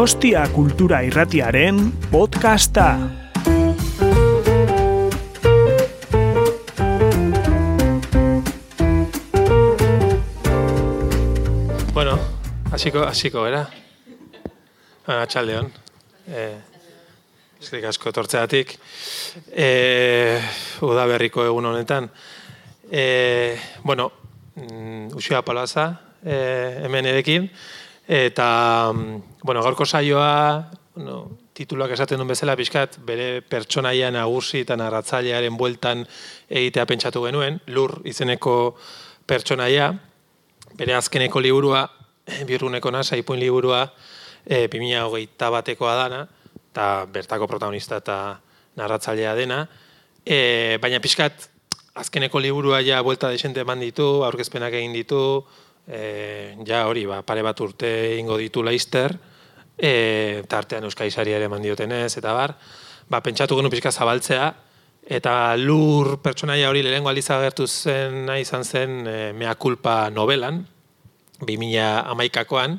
Donostia Kultura Irratiaren podcasta. Bueno, hasiko hasiko era. Ah, txaldeon. Eh, asko tortzeatik. Eh, udaberriko egun honetan. Eh, bueno, mm, Palaza, eh, hemen erekin. Eta, mm, bueno, gaurko saioa, bueno, tituluak esaten duen bezala, pixkat, bere pertsonaia nagusi eta narratzailearen bueltan egitea pentsatu genuen, lur izeneko pertsonaia, bere azkeneko liburua, birruneko nasa, ipuin liburua, e, 2008 batekoa dana, eta bertako protagonista eta narratzailea dena, e, baina pixkat, azkeneko liburua ja buelta desente eman ditu, aurkezpenak egin ditu, e, ja hori, ba, pare bat urte ingo ditu laizter, e, eta artean euskaizari ere eman diotenez, eta bar, ba, pentsatu genu pixka zabaltzea, eta lur pertsonaia hori lehengo aldiz agertu zen nahi izan zen e, mea culpa novelan, 2000 amaikakoan,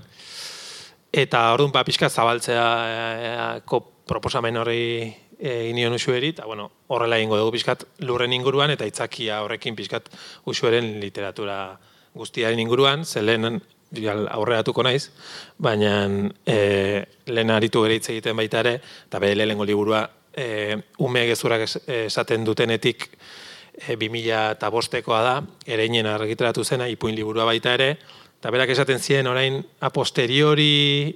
eta orduan ba, pixka zabaltzea e, ko proposamen hori egin nion usueri, eta bueno, horrela egingo dugu pixkat lurren inguruan, eta itzakia horrekin pixkat usueren literatura guztiaren inguruan, ze lehen aurreratuko naiz, baina e, lehen aritu gere hitz egiten baita ere, eta bere lehenengo liburua e, ume gezurak es- esaten dutenetik e, 2000 eta bostekoa da, ereinen argitaratu zena, ipuin liburua baita ere, eta berak esaten ziren orain a posteriori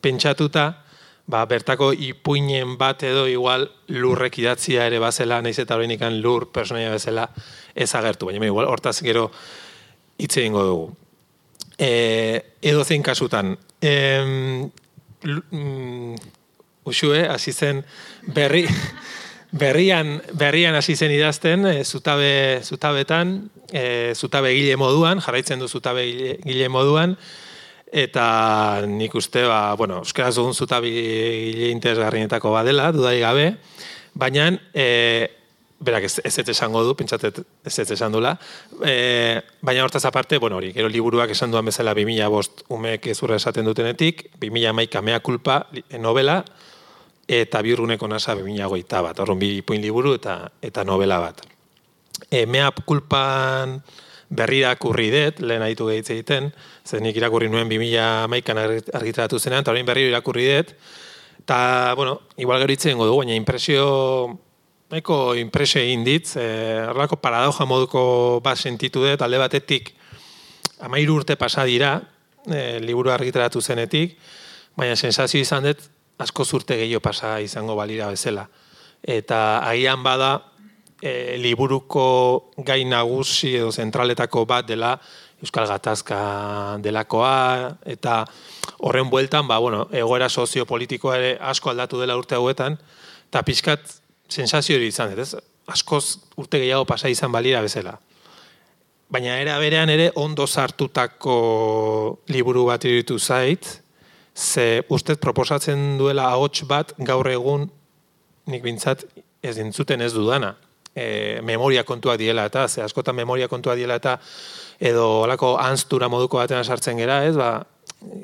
pentsatuta, ba, bertako ipuinen bat edo igual lurrek idatzia ere bazela, naiz eta horrein lur personaia bezala ez agertu, baina igual hortaz gero hitz egingo dugu. E, edo zein kasutan, lu- mm, usue, hasi zen berri, berrian, berrian hasi zen idazten, e, zutabe, zutabetan, e, zutabe gile moduan, jarraitzen du zutabe gile, gile moduan, eta nik uste, ba, bueno, euskaraz dugun zutabe gile interesgarrienetako badela, dudai gabe, baina, e, berak ez, ez ez esango du, pentsatet ez ez esan dula, e, baina hortaz aparte, bueno, hori, gero liburuak esan duan bezala 2000 bost umeek ezurra esaten dutenetik, 2000 maika mea kulpa novela, eta biurruneko nasa 2000 goita bat, horren bi ipuin liburu eta, eta novela bat. E, mea kulpan berri irakurri dut, lehen aditu gehitze egiten, zen nik irakurri nuen 2000 maikan argitaratu zenean, eta orain berriro irakurri dut, eta, bueno, igual gero hitz egingo dugu, baina impresio, nahiko impresio egin dit, eh, horrelako paradoja moduko bat sentitu dut, alde batetik, amairu urte pasa dira, e, liburu argitaratu zenetik, baina sensazio izan dut, asko zurte gehiago pasa izango balira bezala. Eta agian bada, e, liburuko gai nagusi edo zentraletako bat dela Euskal Gatazka delakoa, eta horren bueltan, ba, bueno, egoera soziopolitikoa ere asko aldatu dela urte hauetan, eta pixkat sensazio hori izan ez? Askoz urte gehiago pasa izan balira bezala. Baina era berean ere ondo sartutako liburu bat iruditu zait, ze ustez proposatzen duela ahots bat gaur egun nik bintzat ez dintzuten ez dudana. E, memoria kontuak diela eta, ze askotan memoria kontuak diela eta edo olako anztura moduko batean sartzen gera, ez, ba,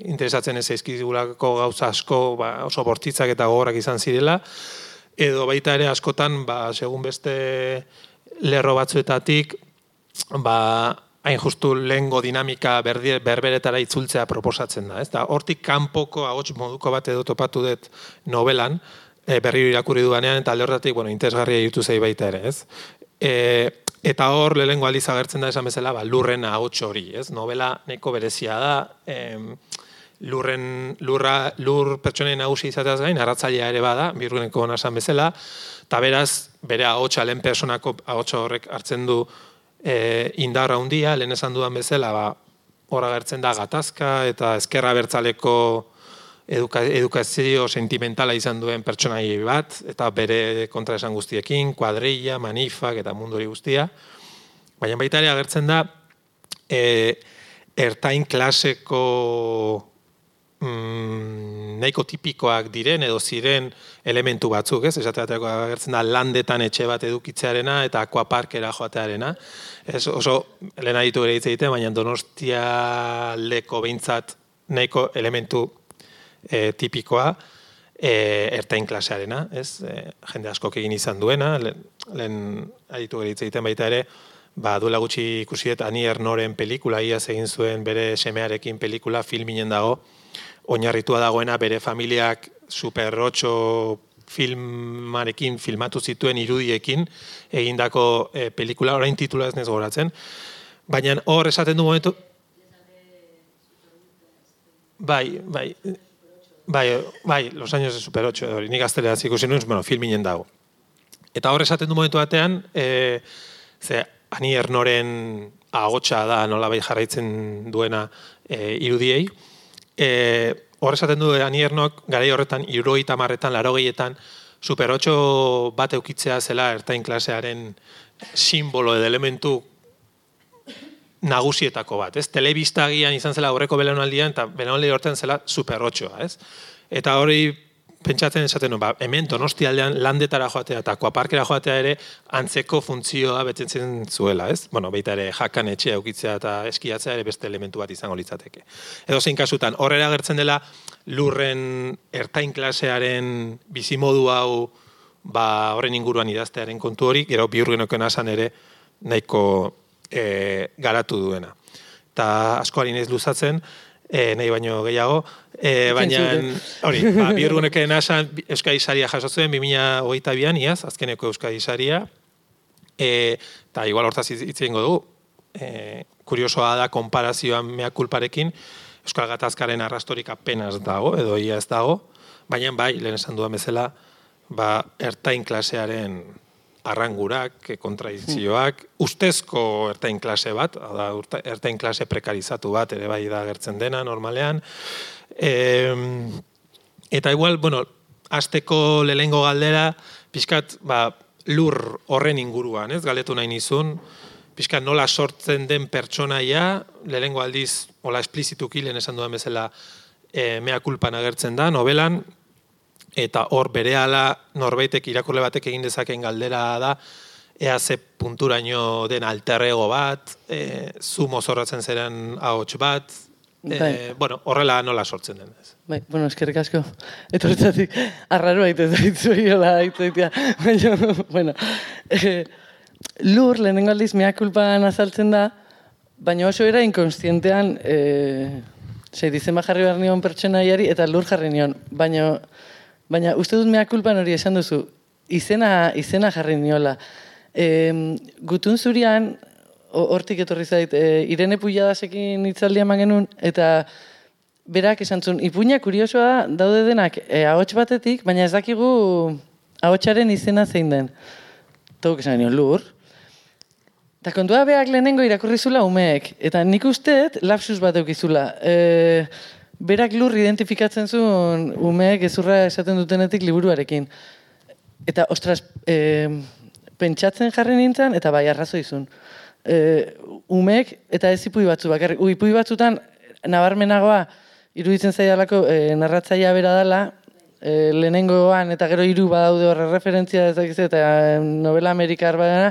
interesatzen ez eizkizigulako gauza asko ba, oso bortitzak eta gogorak izan zirela, edo baita ere askotan, ba, segun beste lerro batzuetatik, ba, hain justu lehengo dinamika berdi, berberetara itzultzea proposatzen da. Ez da, hortik kanpoko ahots moduko bat edo topatu dut novelan, e, berriro irakurri dudanean, eta alde horretatik, bueno, interesgarria irutu zei baita ere, ez? E, eta hor, lehengo aldiz agertzen da esan bezala, ba, lurren ahots hori, ez? Novela neko berezia da, em, lurren, lurra, lur pertsonen nagusi izateaz gain, arratzailea ere bada, birguneko nasan bezala, eta beraz, bere ahotsa lehen personako ahotsa horrek hartzen du e, indarra handia, lehen esan dudan bezala, ba, hor agertzen da gatazka eta ezkerra bertzaleko eduka, edukazio sentimentala izan duen pertsonai bat, eta bere kontra esan guztiekin, kuadrilla, manifak eta mundu hori guztia. Baina baita ere agertzen da, e, ertain klaseko mm, nahiko tipikoak diren edo ziren elementu batzuk, ez? Esateateko agertzen da landetan etxe bat edukitzearena eta aquaparkera joatearena. Ez oso lehen ditu ere hitz egiten, baina Donostia leko behintzat nahiko elementu e, tipikoa, e, ertain klasearena, ez? E, jende askok egin izan duena, lehen, aditu egiten baita ere, ba, duela gutxi ikusi dut Ani Ernoren pelikula, iaz egin zuen bere semearekin pelikula filminen dago, oinarritua dagoena bere familiak super 8 filmarekin filmatu zituen irudiekin egindako e, pelikula, orain titula ez goratzen. Baina hor esaten du momentu... Bai, bai, bai, bai, los años de Super 8, hori, nik aztelera ikusi nuen, bueno, filminen dago. Eta hor esaten du momentu batean, e, ze, ani ernoren agotxa da nola bai jarraitzen duena e, irudiei, e, hor esaten du ani ernok, gara horretan, iruroi tamarretan, laro gehietan, Super 8 bat eukitzea zela ertain klasearen simbolo edo elementu nagusietako bat, ez? Telebista agian izan zela aurreko belaunaldian eta belaunaldi horten zela super 8 ez? Eta hori pentsatzen esaten ba, hemen donosti aldean landetara joatea eta kuaparkera joatea ere antzeko funtzioa betetzen zuela, ez? Bueno, baita ere jakan etxea eukitzea eta eskiatzea ere beste elementu bat izango litzateke. Edo zein kasutan, horrela agertzen dela lurren ertain klasearen bizimodu hau ba, horren inguruan idaztearen kontu hori, gero biurgenokena asan ere nahiko e, garatu duena. Ta asko ari naiz luzatzen, e, nahi baino gehiago, e, baina hori, ba, bi urguneke nasan Euskadi Saria jasotzen, 2008an, iaz, azkeneko Euskadi Saria, e, eta igual hortaz hitz egingo dugu, e, kuriosoa da konparazioan mea kulparekin, Euskal Gatazkaren arrastorik apenas dago, edo ia ez dago, baina bai, lehen esan duan bezala, ba, ertain klasearen arrangurak, eh, kontradizioak, ustezko ertain klase bat, da, ertain klase prekarizatu bat, ere bai da gertzen dena, normalean. E, eta igual, bueno, azteko lehengo galdera, pixkat, ba, lur horren inguruan, ez, galdetu nahi nizun, pixkat nola sortzen den pertsonaia, lehengo aldiz, hola esplizituki, lehen esan duan bezala, e, mea kulpan agertzen da, novelan, eta hor berehala norbaitek irakurle batek egin dezakeen galdera da ea ze punturaino den alterrego bat, e, zu mozorratzen zeren ahots bat, e, bai. bueno, horrela nola sortzen den. Ez. Bai, bueno, eskerrik asko. Eta horretzatik, arraro baita zaitzu hiola, baina, bueno, e, lur, lehenengo aldiz, mea kulpan azaltzen da, baina oso era inkonstientean, e, zei, dizema jarri behar nion pertsonaiari, eta lur jarri nion, baina, Baina uste dut mea kulpan hori esan duzu, izena, izena jarri niola. E, gutun zurian, hortik etorri zait, e, Irene Pujadasekin itzaldia genuen, eta berak esan zuen, ipuña kuriosoa daude denak e, ahots batetik, baina ez dakigu ahotsaren izena zein den. Toguk esan nion, lur. Eta kontua beak lehenengo irakurri zula umeek. Eta nik usteet lapsus bat eukizula. E, berak lur identifikatzen zuen umeek ezurra esaten dutenetik liburuarekin. Eta, ostras, e, pentsatzen jarri nintzen, eta bai, arrazo izun. E, umeek, eta ez ipui batzu bakarrik. Ipui batzutan, nabarmenagoa, iruditzen zaidalako e, narratzaia bera dela, e, lehenengoan, eta gero hiru badaude horre referentzia, ez eta novela amerikar badana,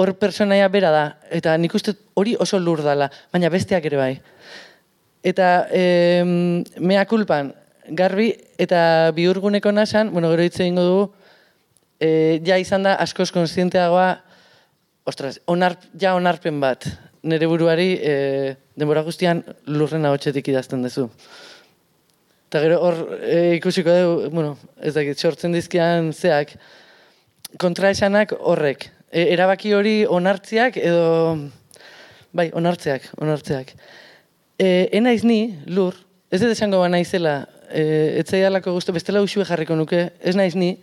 hor personaia bera da, eta nik uste hori oso lur dela, baina besteak ere bai. Eta e, mea kulpan, garbi eta biurguneko nasan, bueno, gero hitz egingo dugu, e, ja izan da askoz konstienteagoa, ostras, onar, ja onarpen bat, nire buruari e, denbora guztian lurren ahotsetik idazten duzu. Eta gero hor e, ikusiko dugu, bueno, ez dakit, sortzen dizkian zeak, kontraesanak horrek. E, erabaki hori onartziak edo, bai, onartzeak, onartzeak. E, enaiz ni, lur, ez dut esango ba naizela, e, etzai alako guztu, bestela usue jarriko nuke, ez naiz ni,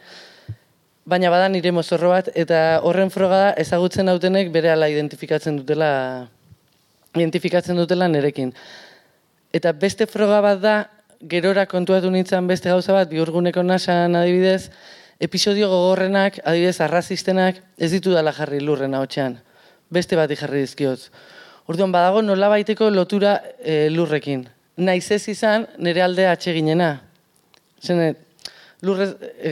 baina badan nire mozorro bat, eta horren froga da ezagutzen dautenek bere ala identifikatzen dutela, identifikatzen dutela nerekin. Eta beste froga bat da, gerora kontuatu nintzen beste gauza bat, biurguneko nasan adibidez, episodio gogorrenak, adibidez, arrazistenak, ez ditu dala jarri lurren hau Beste bat jarri dizkiotz. Orduan badago nola baiteko lotura e, lurrekin. Naiz ez izan nire alde atseginena. Zene, lurrez, e,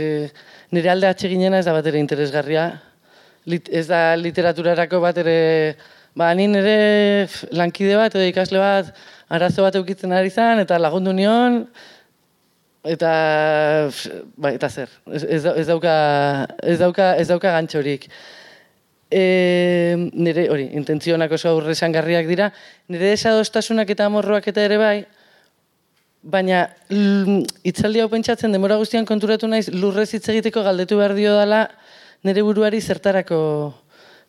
nire alde atseginena ez da bat ere interesgarria. Lit, ez da literaturarako bat ere Ba, ni nire lankide bat edo ikasle bat arazo bat eukitzen ari zen, eta lagundu nion, eta, ba, eta zer, ez, ez dauka, ez dauka, ez dauka gantxorik. E, nire, hori, intentzionak oso aurre esangarriak dira, nire desadostasunak eta amorroak eta ere bai, baina hitzaldi hau pentsatzen demora guztian konturatu naiz lurrez hitz egiteko galdetu behar dio dala nire buruari zertarako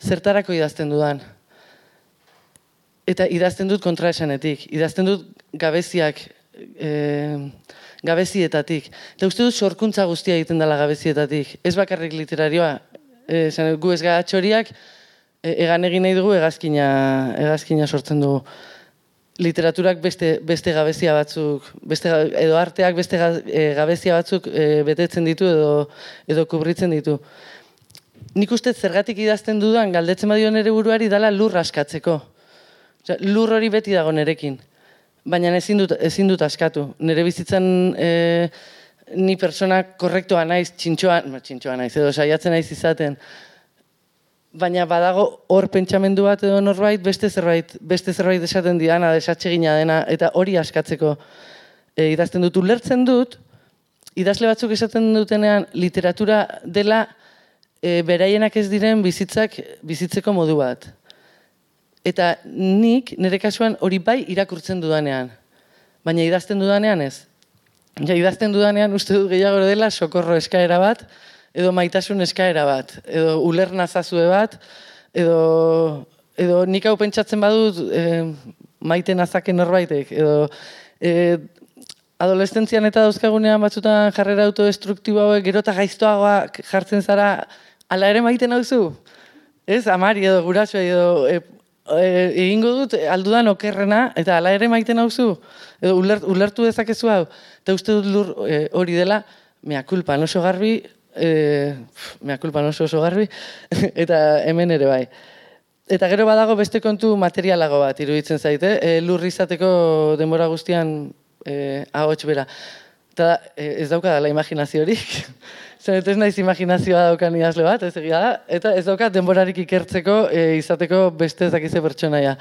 zertarako idazten dudan. Eta idazten dut kontraesanetik, idazten dut gabeziak, e, gabezietatik. Eta uste dut sorkuntza guztia egiten dela gabezietatik. Ez bakarrik literarioa, e, esan, gu ez gara txoriak, e, egan egin nahi dugu hegazkina, hegazkina sortzen dugu. Literaturak beste, beste gabezia batzuk, beste, edo arteak beste e, gabezia batzuk e, betetzen ditu edo, edo kubritzen ditu. Nik uste zergatik idazten dudan galdetzen badio nere buruari dala lur askatzeko. Osea, lur hori beti dago nerekin. Baina ezin dut, ezin dut askatu. Nere bizitzan e, ni persona korrektoa naiz, txintxoa, ma, txintxoa naiz, edo saiatzen naiz izaten. Baina badago hor pentsamendu bat edo norbait beste zerbait, beste zerbait esaten diana, desatsegina dena, eta hori askatzeko e, idazten dut, ulertzen dut, idazle batzuk esaten dutenean literatura dela e, beraienak ez diren bizitzak bizitzeko modu bat. Eta nik nire kasuan hori bai irakurtzen dudanean. Baina idazten dudanean ez. Ja, idazten dudanean uste dut gehiago dela sokorro eskaera bat, edo maitasun eskaera bat, edo ulerna zazue bat, edo, edo nik hau pentsatzen badut e, maite nazake norbaitek, edo e, adolescentzian eta dauzkagunean batzutan jarrera autodestruktibo hauek gerota gaiztoagoak jartzen zara, ala ere maiten hauzu? Ez, amari edo guraso edo e, e, egingo dut aldudan okerrena eta hala ere maiten hauzu? Edo ulert, ulertu dezakezu hau? Eta uste dut lur e, hori dela, mea kulpa, oso garbi, e, mea kulpa oso oso garbi, eta hemen ere bai. Eta gero badago beste kontu materialago bat iruditzen zaite, e, lur izateko denbora guztian e, ahots bera. Eta e, ez dauka dela imaginaziorik. Zer, ez naiz imaginazioa daukan idazle bat, ez egia da. Eta ez daukat denborarik ikertzeko e, izateko beste ez dakize pertsonaia.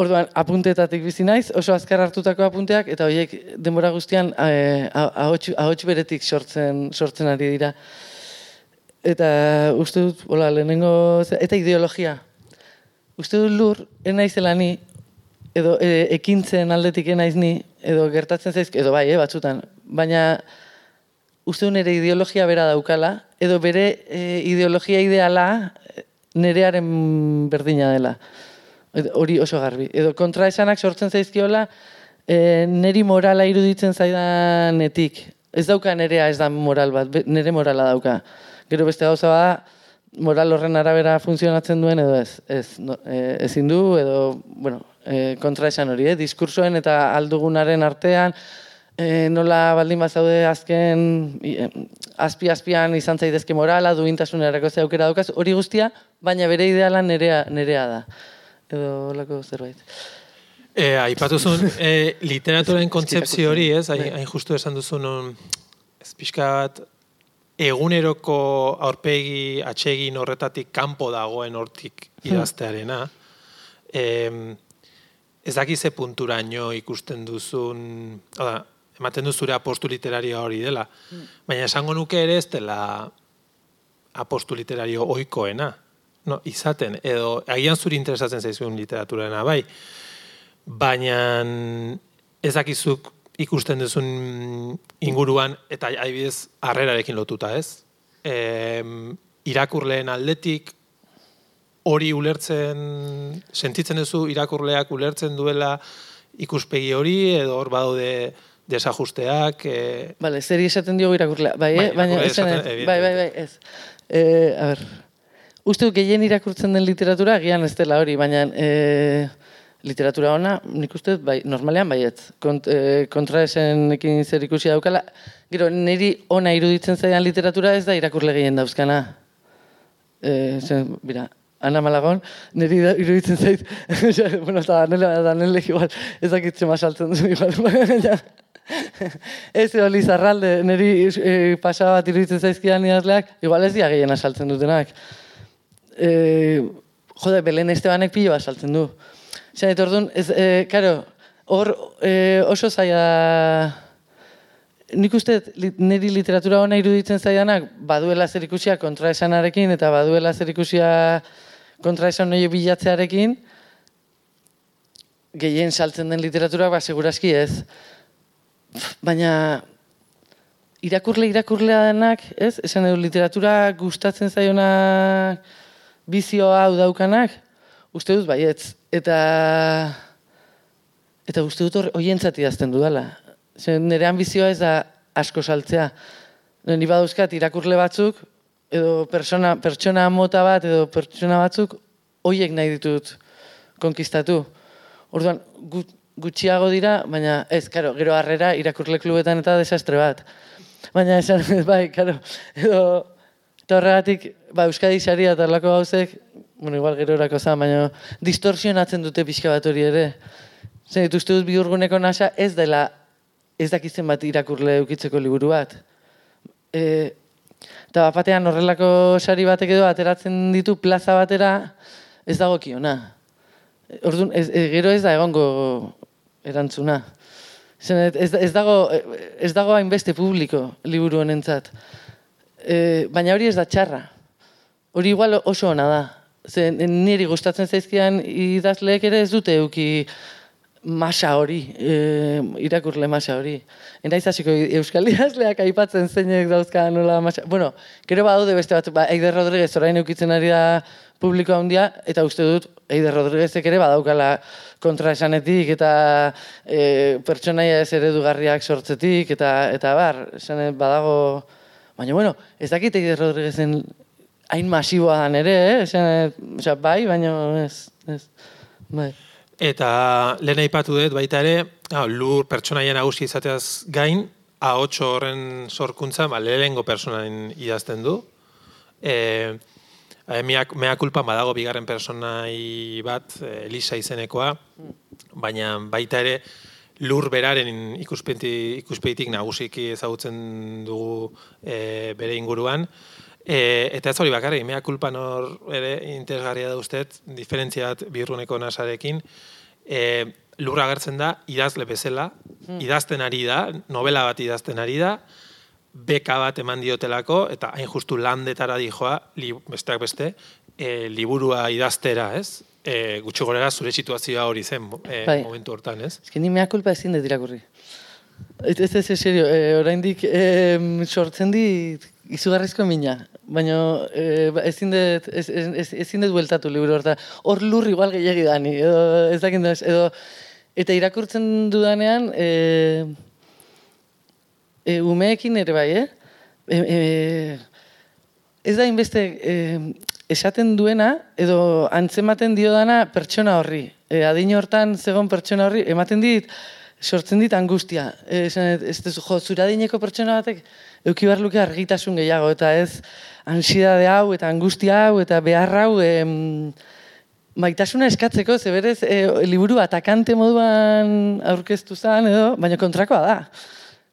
Orduan, apuntetatik bizi naiz, oso azkar hartutako apunteak, eta horiek denbora guztian e, ahots, ahots beretik sortzen, sortzen ari dira. Eta uste dut, hola, lehenengo, eta ideologia. Uste dut lur, enaizela ni, edo e, ekintzen aldetik enaiz ni, edo gertatzen zaizk, edo bai, eh, batzutan, baina uste nire ideologia bera daukala, edo bere e, ideologia ideala e, nerearen berdina dela. Hori oso garbi. Edo kontraesanak sortzen zaizkiola, e, neri morala iruditzen zaidanetik. Ez dauka nerea ez da moral bat, nere morala dauka. Gero beste gauza bada, moral horren arabera funtzionatzen duen edo ez. Ez, no, e, ezin du, edo, bueno, e, kontraesan hori, eh? diskursoen eta aldugunaren artean, e, nola baldin bazaude azken i- em, azpi-azpian izan zaitezke morala, duintasunerako ze aukera daukaz, hori guztia, baina bere ideala nerea, nerea da. Edo lako zerbait. E, aipatu zuen, e, literaturen kontzeptzio hori, ez? Hain, hain justu esan duzun, um, ez pixka bat, eguneroko aurpegi atsegin horretatik kanpo dagoen hortik idaztearena. E, ez daki ze punturaino ikusten duzun, oda, ematen duzure apostu literario hori dela, baina esango nuke ere ez dela apostu literario oikoena. No, izaten, edo agian zuri interesatzen zaizuen literaturena, bai. Baina ez dakizuk ikusten duzun inguruan, eta adibidez harrerarekin lotuta, ez? E, irakurleen aldetik hori ulertzen, sentitzen duzu irakurleak ulertzen duela ikuspegi hori, edo hor badaude desajusteak, e, Bale, zeri esaten diogu irakurlea. Bai, Bai, eh? baina irakurle ez zen, esaten- bai, bai, bai, ez. E, a ber, uste dut gehien irakurtzen den literatura, gian ez dela hori, baina e, literatura ona, nik uste dut, bai, normalean baietz. Kont, e, kontraesenekin zer ikusi daukala. Gero, niri ona iruditzen zaidan literatura ez da irakurle gehien dauzkana. E, zen, bira, Ana Malagon, niri da, iruditzen zait, bueno, eta Danele, Danele igual, ez dakit zema saltzen du, igual, baina, ez edo Lizarralde, niri e, pasa bat iruditzen zaizkidan idazleak, igual ez dia gehiena saltzen dutenak. E, jode, Belen Estebanek pilo bat saltzen du. Eta orduan, ez, e, karo, hor e, oso zaila nik uste niri literatura hona iruditzen zaidanak baduela zer ikusia kontraesanarekin eta baduela zer ikusia kontraesan hori bilatzearekin gehien saltzen den literatura ba segurazki ez. Baina irakurle irakurlea denak, ez? Esan edo literatura gustatzen zaionak bizioa hau daukanak, uste dut baietz. Eta eta uste dut hoientzat idazten dudala. Zer, nire ambizioa ez da asko saltzea. Ni badauzkat irakurle batzuk, edo persona, pertsona mota bat, edo pertsona batzuk, hoiek nahi ditut konkistatu. Orduan, gutxiago dira, baina ez, karo, gero harrera irakurle klubetan eta desastre bat. Baina esan, bai, karo, edo, eta horregatik, ba, Euskadi saria eta lako gauzek, bueno, igual gero erako zan, baina distorsionatzen dute pixka bat hori ere. Zer, uste dut biurguneko nasa ez dela ez dakitzen bat irakurle eukitzeko liburu bat. E, eta batean horrelako sari batek edo ateratzen ditu plaza batera ez dago kiona. Orduan, ez, e, gero ez da egongo erantzuna. Ez, ez, dago, ez dago hainbeste publiko liburu honentzat. E, baina hori ez da txarra. Hori igual oso ona da. Zer, niri gustatzen zaizkian idazleek ere ez dute euki masa hori, e, irakurle masa hori. Ena izasiko Euskal Idazleak aipatzen zeinek dauzka nola masa. Bueno, gero badaude beste bat, ba, Eider Rodríguez orain eukitzen ari da publiko handia, eta uste dut, Eider Rodríguezek ere badaukala kontra esanetik, eta e, pertsonaia ez eredugarriak sortzetik, eta eta bar, esan badago... Baina, bueno, ez dakit Eider Rodríguezen hain masiboa dan ere, eh? Esan, oza, bai, baina ez, ez, bai. Eta lehen aipatu dut baita ere, lur pertsonaia nagusi izateaz gain, A8 horren sorkuntza, ba, lehengo personain idazten du. E, mea, mea kulpa badago bigarren personai bat, e, Elisa izenekoa, baina baita ere lur beraren ikuspeitik nagusiki ezagutzen dugu e, bere inguruan. E, eta ez hori bakarri, mea kulpa nor ere interesgarria da ustez, diferentziat birruneko nasarekin, e, lurra agertzen da, idazle bezala, hmm. idazten ari da, novela bat idazten ari da, beka bat eman diotelako, eta hain justu landetara dijoa, li, besteak beste, e, liburua idaztera, ez? E, gutxo gorera zure situazioa hori zen e, bai. momentu hortan, ez? Ez ni mea kulpa ezin dut irakurri. Ez ez ez, serio, e, oraindik e, sortzen dit izugarrizko mina, baina e, ezin dut, ez, ez, ezin dut bueltatu liburu horta. Hor lur igual gehiagi dani, edo ez dakit edo, eta irakurtzen dudanean, e, e, umeekin ere bai, eh? E, e, ez da inbeste e, esaten duena, edo antzematen dio dana pertsona horri. E, adin hortan zegon pertsona horri, ematen dit, sortzen dit angustia. E, ez, ez, jo, zuradineko pertsona batek, euki luke argitasun gehiago, eta ez ansiedade hau, eta angustia hau, eta behar hau, em, maitasuna eskatzeko, ze berez, e, liburu atakante moduan aurkeztu zen, edo, baina kontrakoa da.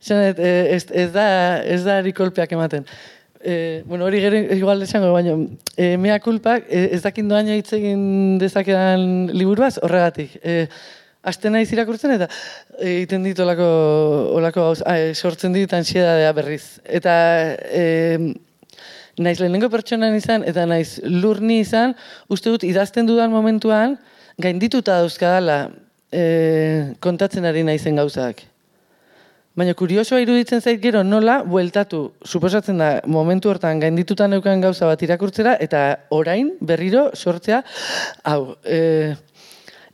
Zenet, e, ez, ez, da, ez da erikolpeak ematen. E, bueno, hori gero igual esango, baina e, mea kulpak, e, ez dakin doan hitz egin dezakedan liburuaz, horregatik. E, Aste naiz irakurtzen eta egiten dit olako, olako sortzen dit ansiedadea berriz. Eta e, naiz lehenengo pertsonan izan eta naiz lurni izan, uste dut idazten dudan momentuan, gaindituta dauzkadala e, kontatzen ari naizen gauzak. Baina kuriosoa iruditzen zait gero nola, bueltatu, suposatzen da, momentu hortan gaindituta neukan gauza bat irakurtzera, eta orain berriro sortzea, hau, e,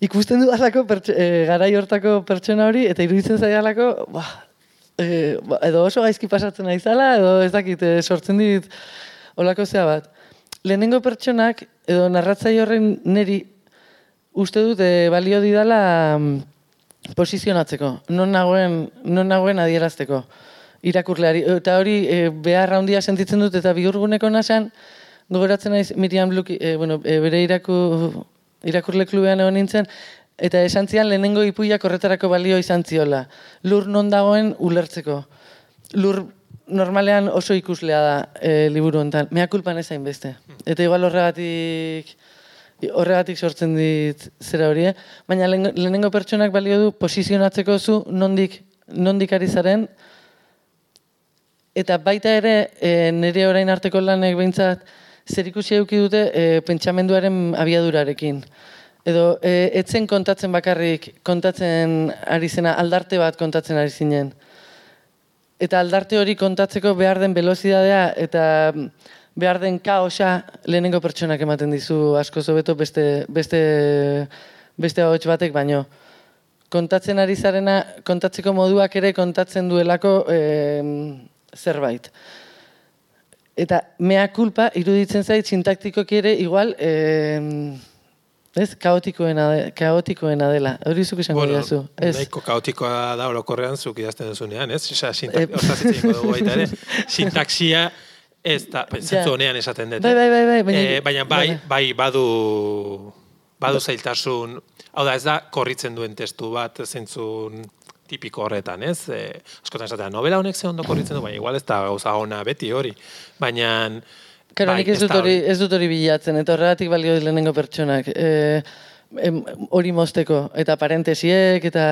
ikusten dudalako e, garai hortako pertsona hori, eta iruditzen zaialako, ba, e, edo oso gaizki pasatzen naizala, edo ez dakit, e, sortzen dit olako zea bat. Lehenengo pertsonak, edo narratzai horren neri, uste dut, e, balio didala mm, posizionatzeko, non nagoen, non nagoen adierazteko irakurleari. Eta hori e, behar handia sentitzen dut, eta bihurguneko nasan, gogoratzen naiz Miriam Bluki, e, bueno, e, bere iraku, irakurle klubean egon nintzen, eta esan zian lehenengo ipuiak horretarako balio izan ziola. Lur non dagoen ulertzeko. Lur normalean oso ikuslea da e, liburu honetan. Mea kulpan ezain beste. Eta igual horregatik horregatik sortzen dit zera hori, eh? baina lehen- lehenengo pertsonak balio du posizionatzeko zu nondik, nondik ari zaren, eta baita ere e, nire orain arteko lanek behintzat zer ikusi eduki dute e, pentsamenduaren abiadurarekin. Edo, e, etzen kontatzen bakarrik, kontatzen ari zena, aldarte bat kontatzen ari zinen. Eta aldarte hori kontatzeko behar den velozidadea eta behar den kaosa lehenengo pertsonak ematen dizu asko zobeto beste, beste, beste ahots batek baino. Kontatzen ari zarena, kontatzeko moduak ere kontatzen duelako em, zerbait. Eta mea culpa iruditzen zait sintaktikoki ere igual em, ez, kaotikoena, kaotikoena dela. Hori zuk esango Bueno, didazu. Ez. nahiko kaotikoa da orokorrean zuk idazten duzunean, ez? Osea, hitz egingo dugu baita ere. Sintaxia ez da, Ja. honean esaten dut. Bai, bai, bai, bai, baina- Eh, baina bai, bai. badu, badu zailtasun, hau da, ez da korritzen duen testu bat zentzun tipiko horretan, ez? E, askotan esatea, novela honek ze ondo korritzen du, baina igual ez da gauza ona beti hori. Baina, Karo, bai, nik ez dut, hori, ez dut hori bilatzen, eta horregatik balio lehenengo pertsonak. E, hori mozteko, eta parentesiek, eta...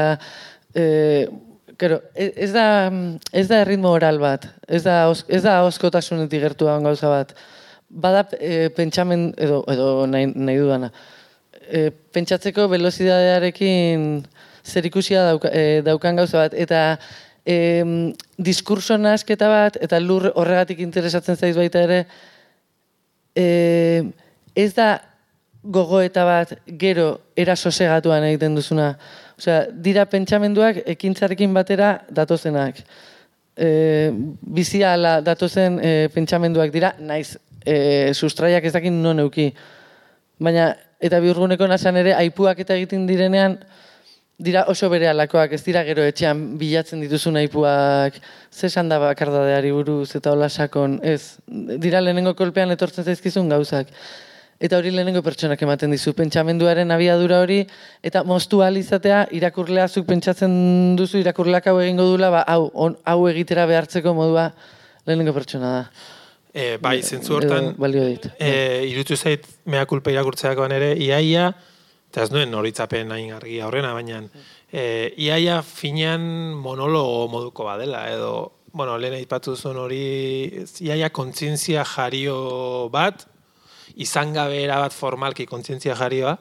E, Kero, e- ez da, ez da erritmo oral bat, ez da, ez da oskotasunetik gertua gauza bat. Bada e, pentsamen, edo, edo nahi, nahi dudana, e, pentsatzeko velozidadearekin zer ikusia dauka, e, daukan gauza bat, eta e, diskurso nasketa bat, eta lur horregatik interesatzen zaiz baita ere, e, ez da gogoeta bat gero era sosegatuan egiten duzuna. Osea, dira pentsamenduak ekintzarekin batera datozenak. E, bizia ala datozen e, pentsamenduak dira, naiz e, sustraiak ez dakin non euki. Baina, eta biurguneko nasan ere, aipuak eta egiten direnean, dira oso bere alakoak, ez dira gero etxean bilatzen dituzun aipuak, ze esan da bakardadeari buruz eta hola sakon, ez, dira lehenengo kolpean etortzen zaizkizun gauzak. Eta hori lehenengo pertsonak ematen dizu, pentsamenduaren abiadura hori, eta moztu ahal izatea, irakurlea zuk pentsatzen duzu, irakurleak hau egingo dula, ba, hau, on, hau egitera behartzeko modua lehenengo pertsona da. e, bai, zentzu hortan, balio dit. E, irutu zait mea kulpa irakurtzeakoan ere, iaia, eta ez nuen horitzapen hain argia horrena, baina e, iaia finean monologo moduko badela, edo, bueno, lehen aipatu zuen hori, iaia kontzientzia jario bat, izan gabe bat formalki kontzientzia jarioa,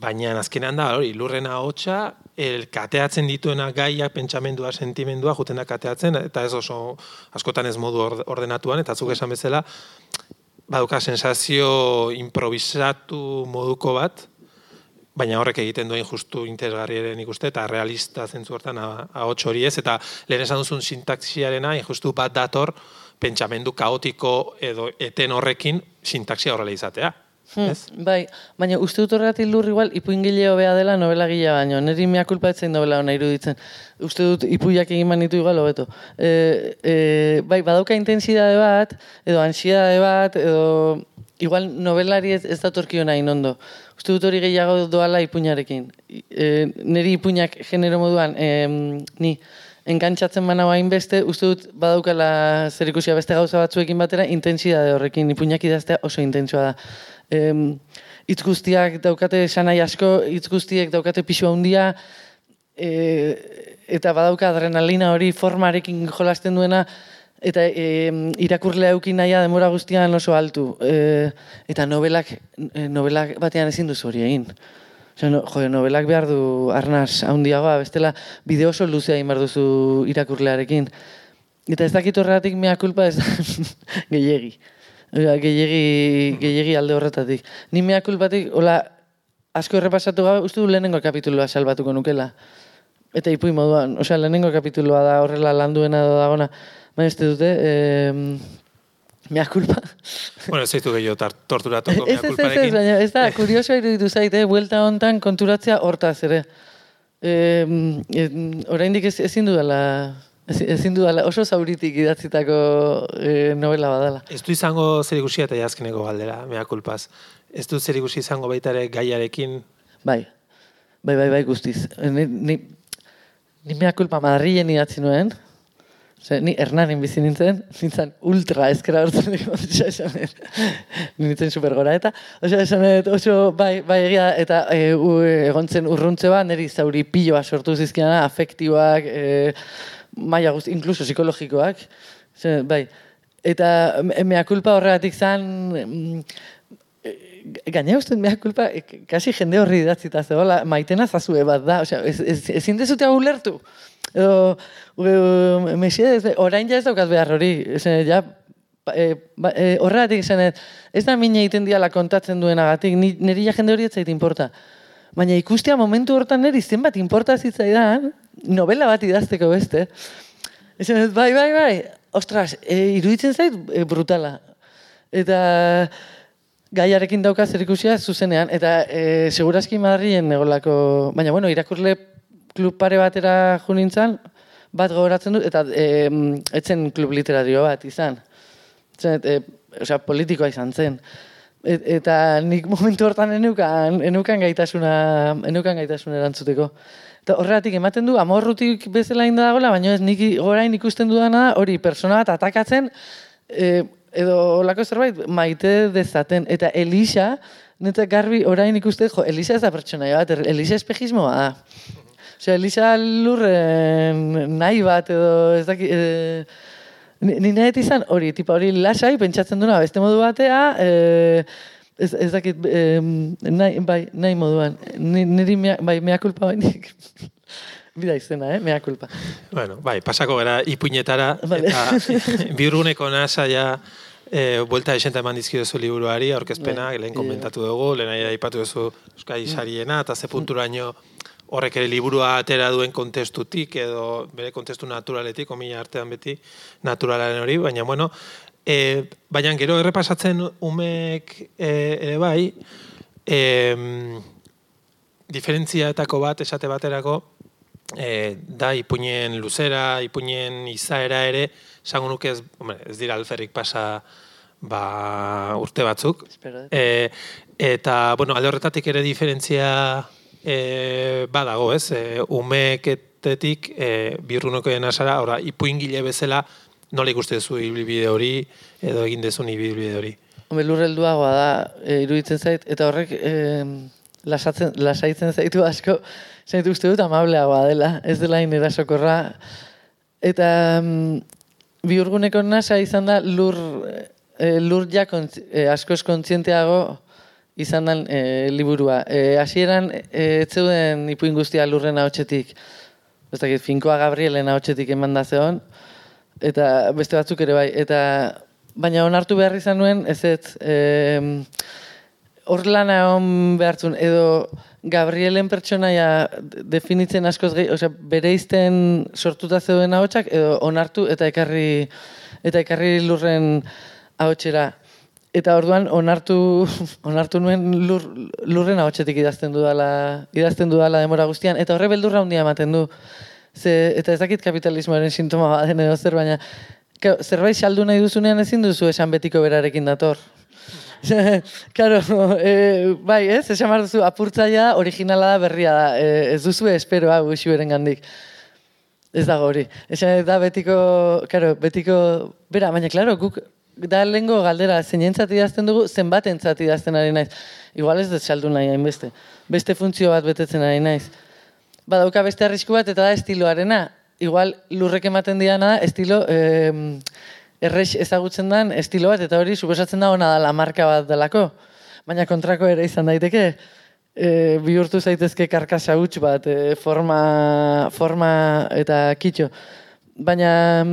baina azkenean da, hori, lurrena hotxa, el kateatzen dituena gaia, pentsamendua, sentimendua, jutena kateatzen, eta ez oso askotan ez modu orde- ordenatuan, eta zuk esan bezala, baduka sensazio improvisatu moduko bat, baina horrek egiten duen justu interesgarri ere nik uste, eta realista zentzu hortan ahots hori ez, eta lehen esan duzun sintaxiarena, justu bat dator, pentsamendu kaotiko edo eten horrekin sintaxia horrela izatea. Hmm, Ez? bai, baina uste dut horregatik lur igual ipuingile hobea dela novela gila baino. Neri mea kulpa etzen novela ona iruditzen. Uste dut ipuiak egin manitu igual hobeto. E, e, bai, badauka intensidade bat, edo ansiedade bat, edo igual novelari ez, ez datorkio nahi ondo. Uste dut hori gehiago doala ipuinarekin. E, neri ipuinak genero moduan, em, ni, enkantzatzen bana hainbeste, uste dut badaukala zer ikusia beste gauza batzuekin batera, intensidade horrekin, ipuinak idaztea oso intentsua da. Em, hitz guztiak daukate sanai asko, hitz guztiek daukate pisu handia, e, eta badauka adrenalina hori formarekin jolasten duena, eta e, irakurlea eukin nahia demora guztian oso altu. E, eta novelak, e, novelak batean ezin duzu hori egin. Jo, novelak behar du arnaz handiagoa, bestela bideo oso luzea egin duzu irakurlearekin. Eta ez dakit horregatik mea kulpa ez da gehiegi. Osea, gehiegi, gehiegi alde horretatik. Ni mea kulpatik, hola, asko errepasatu gabe, uste du lehenengo kapituloa salbatuko nukela. Eta ipui moduan, osea, lehenengo kapituloa da horrela landuena edo dagona. Baina ez dute, eh, mea kulpa. Bueno, ez zaitu gehiago torturatuko Ez, mea ez, ez, ez, kulparekin. baina ez da, kuriosoa iruditu zait, eh, buelta hontan konturatzea hortaz ere. E, oraindik ez, ezin dudala, ez- ezin dudala, oso zauritik idatzitako e, novela badala. Ez du izango zer ikusia eta jazkeneko galdera, mea kulpaz. Ez du zer ikusi izango baita ere gaiarekin, Bai, bai, bai, bai guztiz. Ni, ni, ni mea kulpa Madrilen idatzi nuen, Ose, ni Hernanin bizi nintzen, nintzen ultra ezkera hortzen dugu, osea, esan nintzen super gora, eta, osea, esan oso, bai, bai egia, eta e, u, egontzen urruntze bat, niri zauri piloa sortu zizkiana, afektiboak, e, maia guzti, inkluso psikologikoak, dut, bai, eta me- mea kulpa horregatik zan, mm, Gaina uste mea kulpa, kasi jende horri idatzita zegoela, maitena zazue bat da, osea, ez, ez, dezute hau ulertu. Edo, e, mesedez, orain ja ez daukaz behar hori, esan, ja, pa- e, ba, e, horregatik esan, ez da mine egiten diala kontatzen duenagatik, ni, niri ja jende hori ez zait inporta. Baina ikustea momentu hortan niri zenbat inporta zitzaidan, novela bat idazteko beste. Esan, dut, bai, bai, bai, ostras, e, iruditzen zait e, brutala. Eta gaiarekin dauka zerikusia zuzenean, eta e, segurazki Madrilen negolako, baina bueno, irakurle klub pare batera jo nintzen, bat gogoratzen dut, eta e, etzen klub literario bat izan. Zen, e, osea, politikoa izan zen. Et, eta nik momentu hortan enukan, enukan gaitasuna, enukan gaitasuna erantzuteko. Eta horregatik ematen du, amorrutik bezala inda dagoela, baina ez nik orain ikusten dudana da, hori persona bat atakatzen, e, edo olako zerbait maite dezaten. Eta Elisa, neta garbi orain ikusten, jo, Elisa ez da pertsonaia bat, Elisa espejismoa da. Osea, Elisa lurren nahi bat edo ez daki... E, Ni nahi izan hori, tipa hori lasai, pentsatzen duna beste modu batea, e, ez, ez dakit, e, nahi, bai, nahi moduan. Ni, niri mea, bai, mea kulpa bainik. Bida izena, eh? Mea kulpa. Bueno, bai, pasako gara ipuinetara, Vale. eta biurguneko nasa ja e, buelta esenta eman dizkidozu liburuari, aurkezpena, Bai, lehen komentatu dugu, lehen aipatu duzu Euskai Sariena, eta ze punturaino horrek ere liburua atera duen kontestutik, edo bere kontestu naturaletik, omila artean beti naturalaren hori, baina bueno, e, baina gero errepasatzen umek e, ere bai, e, diferentziatako bat esate baterako e, da ipuinen luzera, ipuinen izaera ere, esango nuke ez, hombre, ez dira alferrik pasa ba, urte batzuk. E, eta, bueno, alde horretatik ere diferentzia e, badago, ez? E, umeketetik e, birrunokoen asara, ora, ipuingile bezala, nola ikuste duzu ibilbide hori, edo egin dezun ibilbide hori. Hombre, lurrelduagoa da, e, iruditzen zait, eta horrek e, lasatzen, lasaitzen zaitu asko, zaitu uste dut amableagoa dela, ez dela hain erasokorra. Eta mm, biurguneko nasa izan da lur, e, lur ja kontzi, e, askoz kontzienteago izan den e, liburua. E, hasieran e, zeuden ipuin guztia lurren ahotsetik. Ez dakit, finkoa Gabrielen ahotsetik eman da zeon, eta beste batzuk ere bai. Eta baina onartu behar izan nuen, ez ez, em, hor lana egon behartzun, edo Gabrielen pertsonaia definitzen askoz gehi, osea, bere izten sortuta zeuden ahotsak, edo onartu eta ekarri, eta ekarri lurren ahotsera. Eta orduan onartu, onartu nuen lur, lurren ahotsetik idazten dudala, idazten dudala demora guztian, eta horre beldurra handia ematen du. Ze, eta ez dakit kapitalismoaren sintoma baden edo zer, baina zerbait saldu nahi duzunean ezin duzu esan betiko berarekin dator. Claro, e, bai, ez? Esan behar duzu, apurtzaia originala da berria da. E, ez duzu espero hau beren gandik. Ez dago hori. Esan da betiko, claro, betiko, bera, baina, claro, guk da lehengo galdera, zeinentzat idazten dugu, zenbatentzat idazten ari naiz. Igual ez dut saldu nahi hainbeste. Beste funtzio bat betetzen ari naiz. Badauka beste arrisku bat eta da estiloarena. Igual lurrek ematen diana da estilo eh, errex ezagutzen den estilo bat eta hori suposatzen da ona dela marka bat delako. Baina kontrako ere izan daiteke e, bihurtu zaitezke karkasa huts bat, e, forma, forma eta kitxo. Baina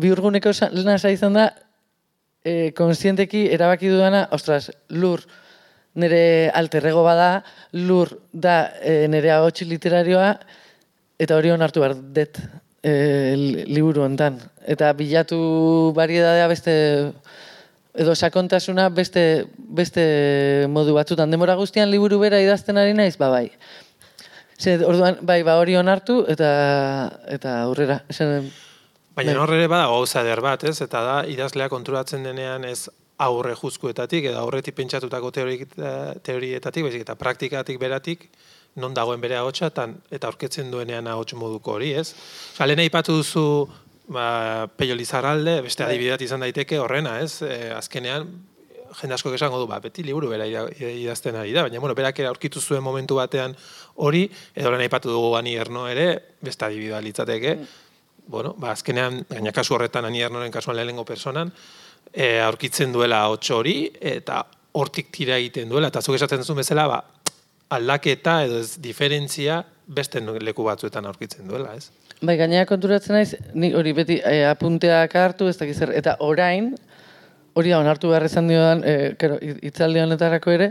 bihurguneko nasa izan da e, konsienteki erabaki dudana, ostras, lur, nire alterrego bada, lur da e, nire agotxi literarioa, eta hori onartu behar dut e, li- liburu hontan. Eta bilatu variedadea beste, edo sakontasuna beste, beste modu batzutan. Demora guztian liburu bera idazten ari naiz, ba bai. Ze, orduan, bai, ba hori onartu, eta, eta aurrera. Esan, Baina Bai. hor ere bada gauza eder bat, ez? Eta da, idazlea konturatzen denean ez aurre juzkuetatik, edo aurretik pentsatutako teorietatik, baizik eta praktikatik beratik, non dagoen bere ahotsa eta, eta aurketzen duenean ahots moduko hori, ez? Osa, lehen aipatu duzu ba, Peio Lizarralde, beste adibideat izan daiteke horrena, ez? E, azkenean, jende asko esango du, ba, beti liburu bera idazten ari da, baina, bueno, berak aurkitu zuen momentu batean hori, edo lehen aipatu dugu Ani Erno ere, beste adibidea litzateke, bueno, ba, azkenean, gaina kasu horretan Ani Ernoren kasuan lehenengo personan, e, aurkitzen duela hotx hori, eta hortik tira egiten duela, eta zuk esaten duzu bezala, ba, aldaketa edo ez diferentzia beste leku batzuetan aurkitzen duela, ez? Bai, gainera konturatzen naiz, ni hori beti e, apunteak hartu, ez dakiz zer, eta orain, hori da, onartu behar izan diodan, e, kero, itzaldi honetarako ere,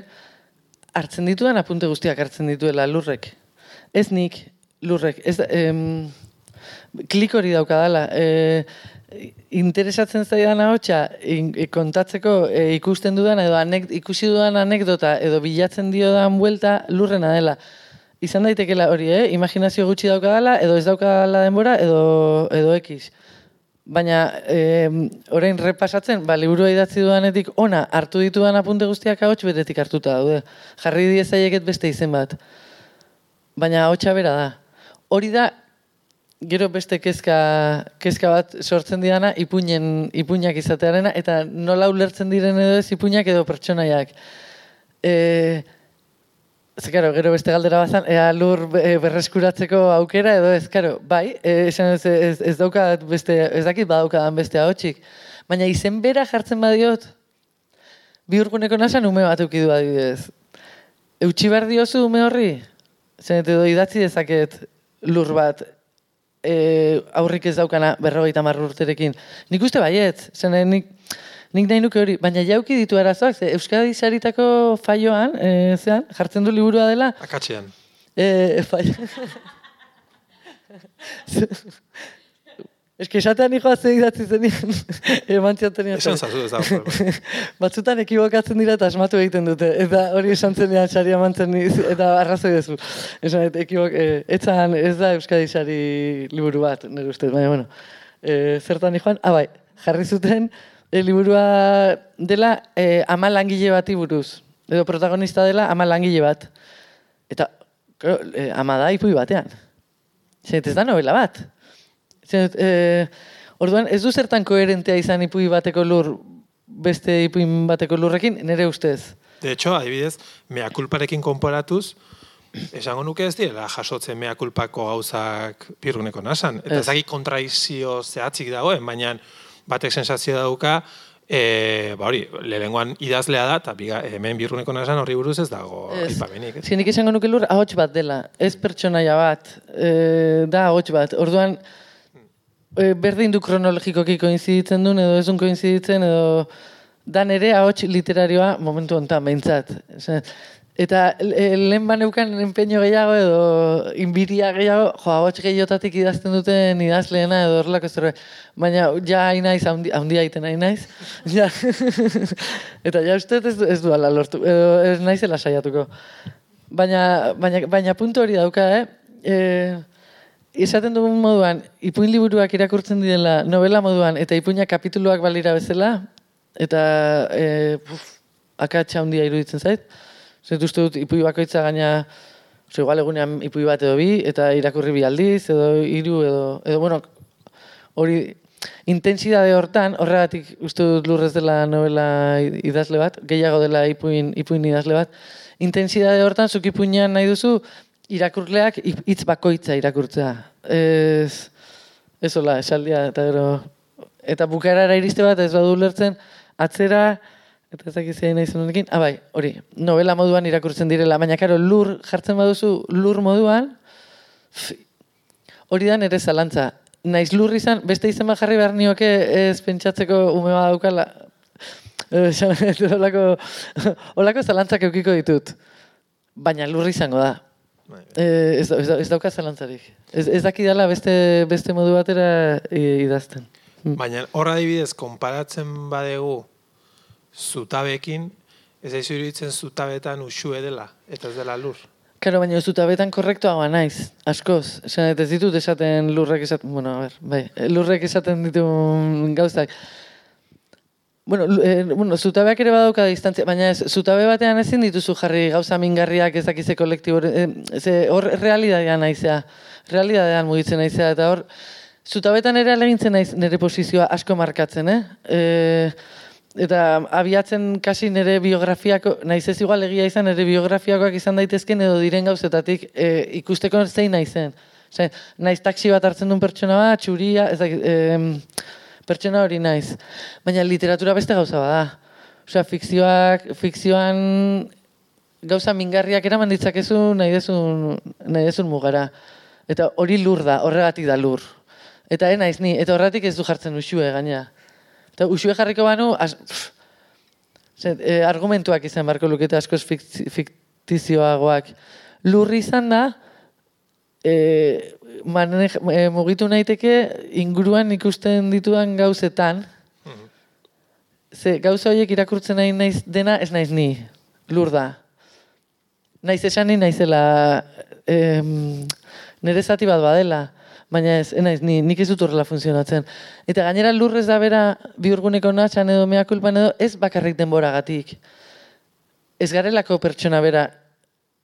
hartzen ditudan apunte guztiak hartzen dituela lurrek. Ez nik, lurrek, ez em, klik hori daukadala, e, interesatzen zaidan ahotsa e, kontatzeko e, ikusten dudan edo anek, ikusi dudan anekdota edo bilatzen diodan buelta lurrena dela. Izan daitekela hori, eh? Imaginazio gutxi daukadala, edo ez daukadala denbora, edo, edo ekiz. Baina, eh, orain repasatzen, ba, liburua idatzi dudanetik ona hartu ditudan apunte guztiak ahots betetik hartuta daude. Jarri diezaieket beste izen bat. Baina ahotsa bera da. Hori da, gero beste kezka, kezka bat sortzen didana ipuinen, ipuinak izatearena, eta nola ulertzen diren edo ez ipuinak edo pertsonaiak. E, Ze, karo, gero beste galdera bazan, ea lur e, berreskuratzeko aukera edo ez, karo, bai, e, esan ez, ez, ez daukat beste, ez dakit badaukadan beste ahotsik. Baina izen bera jartzen badiot, bi urguneko nasan ume bat eukidu adibidez. Eutxi behar diozu ume horri? Zen, edo idatzi dezaket lur bat e, aurrik ez daukana berrogeita hamar urterekin. Nik uste baiet, zen, nik, nik nahi nuke hori, baina jauki ditu arazoak, ze Euskadi saritako faioan, e, zean, jartzen du liburua dela, Akatxean. e, faio... Que esatean nikoa ze idatzi zenien, eman ziaten Esan zazu ez problema. Batzutan ekibokatzen dira eta asmatu egiten dute. Eta hori esan zenean sari amantzen niz, eta arrazoi dezu. Esan, et, ekibok, e, etzan, ez da Euskadi sari liburu bat, nire ustez, baina, bueno. E, zertan joan, ah, bai, jarri zuten e, liburua dela e, ama langile bati buruz. Edo protagonista dela ama langile bat. Eta, e, ama da ipui batean. Zet, ez da novela bat. Zet, e, orduan, ez du zertan koherentea izan ipui bateko lur beste ipuin bateko lurrekin, nire ustez. De hecho, adibidez, mea kulparekin konparatuz, esango nuke ez direla jasotzen mea kulpako gauzak pirruneko nasan. Eta Ez. kontraizio zehatzik dagoen, baina batek sensazio dauka, e, ba hori, lehengoan idazlea da, eta hemen birruneko nasan horri buruz ez dago Ez. aipamenik. ez? Zienik esango nuke lur ahots bat dela, ez pertsonaia bat, e, da ahots bat. Orduan, e, berdin du kronologikoki koinziditzen duen, edo ez duen koinziditzen, edo dan ere ahots literarioa momentu honetan behintzat. Eta lehen baneukan enpeño gehiago edo inbiria gehiago, jo, ahots gehiotatik idazten duten idazleena edo horrelako zerbait. Baina ja hain naiz, haundi aiten hain naiz. Ja. Eta ja uste ez, ez duala lortu, edo ez naizela saiatuko. Baina, baina, baina puntu hori dauka, eh? E, esaten dugun moduan, ipuin liburuak irakurtzen direla novela moduan, eta ipuinak kapituluak balira bezala, eta e, puf, akatsa handia iruditzen zait. Zet uste dut ipui bakoitza gaina, oso igual egunean ipui bat edo bi, eta irakurri bi aldiz, edo hiru edo, edo bueno, hori intensidade hortan, horregatik uste dut lurrez dela novela idazle bat, gehiago dela ipuin, ipuin idazle bat, intensidade hortan zuk ipuinean nahi duzu irakurleak hitz bakoitza irakurtzea. Ez, ez hola, esaldia, eta gero, eta bukaerara iriste bat ez badu ulertzen, atzera, eta ez dakiz zein nahi honekin, ah bai, hori, novela moduan irakurtzen direla, baina karo, lur jartzen baduzu lur moduan, pff, hori da nere zalantza. Naiz lur izan, beste izen bat jarri behar nioke ez pentsatzeko ume bat daukala. Esan, Olako, olako zalantzak eukiko ditut. Baina lur izango da. Bai. Eh, ez, ez, ez dauka zalantzarik. Ez, ez dakidala beste, beste modu batera eh, idazten. Baina hor adibidez, konparatzen badegu zutabekin, ez da iruditzen zutabetan usue dela, eta ez dela lur. Karo, baina zutabetan korrektoagoa naiz, askoz. Esan, ez ditut esaten lurrek esaten, bueno, a ber, bai, lurrek esaten ditu gauzak. Bueno, eh, bueno, zutabeak ere badauka distantzia, baina ez, zutabe batean ezin dituzu jarri gauza mingarriak ez dakize kolektibo, eh, ze hor realidadean naizea, realidadean mugitzen naizea, eta hor Zutabetan ere alegintzen naiz nire posizioa asko markatzen, eh? E, eta abiatzen kasi nire biografiako, naiz ez igual egia izan, nire biografiakoak izan daitezken edo diren gauzetatik e, ikusteko zein naizen. Ose, naiz taksi bat hartzen duen pertsona bat, txuria, ez dakit, em, pertsona hori naiz. Baina literatura beste gauza bada. Osea, fikzioak, fikzioan gauza mingarriak eraman ditzakezu nahi dezun, nahi dezun mugara. Eta hori lur da, horregatik da lur. Eta ez naiz ni, eta horregatik ez du jartzen usue gaina. Eta usue jarriko banu, az, pff, zet, e, argumentuak izan barko lukete askoz fiktizioagoak. Lurri izan da, e, manej, e, mugitu naiteke inguruan ikusten ditudan gauzetan, Ze gauza horiek irakurtzen nahi naiz dena ez naiz ni. Lur da. Naiz esan naizela em, nire zati bat badela. Baina ez, naiz ni, nik ez dut horrela funtzionatzen. Eta gainera lurrez da bera biurguneko natxan edo mea kulpan edo ez bakarrik denboragatik. Ez garelako pertsona bera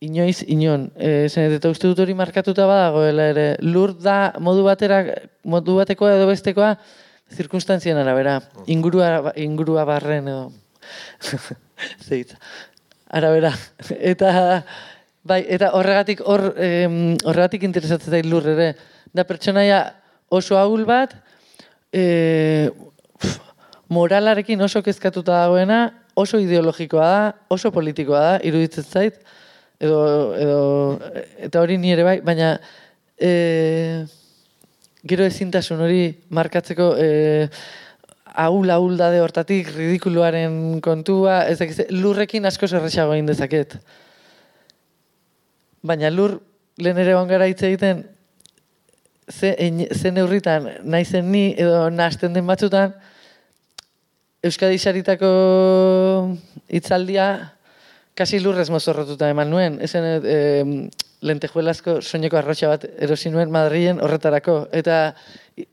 inoiz inon. E, zen, eta uste dut hori markatuta badagoela ere. Lur da modu batera, modu batekoa edo bestekoa, zirkunstantzien arabera. Ingurua, ingurua barren edo. Zeitza. Arabera. Eta, bai, eta horregatik hor, em, horregatik interesatzen zait lur ere. Da pertsonaia oso ahul bat, e, pf, moralarekin oso kezkatuta dagoena, oso ideologikoa da, oso politikoa da, iruditzen zait, edo, edo, eta hori ni ere bai, baina e, gero ezintasun hori markatzeko e, ahul ahul dade hortatik, ridikuluaren kontua, ez dakiz, lurrekin asko erresago egin dezaket. Baina lur, lehen ere gara hitz egiten, ze, ein- ze neurritan, naizen ni, edo nahasten den batzutan, Euskadi saritako hitzaldia kasi lurrez mozorrotuta eman nuen. Ezen e, lentejuelazko soineko arrotxa bat erosi nuen Madrilen horretarako. Eta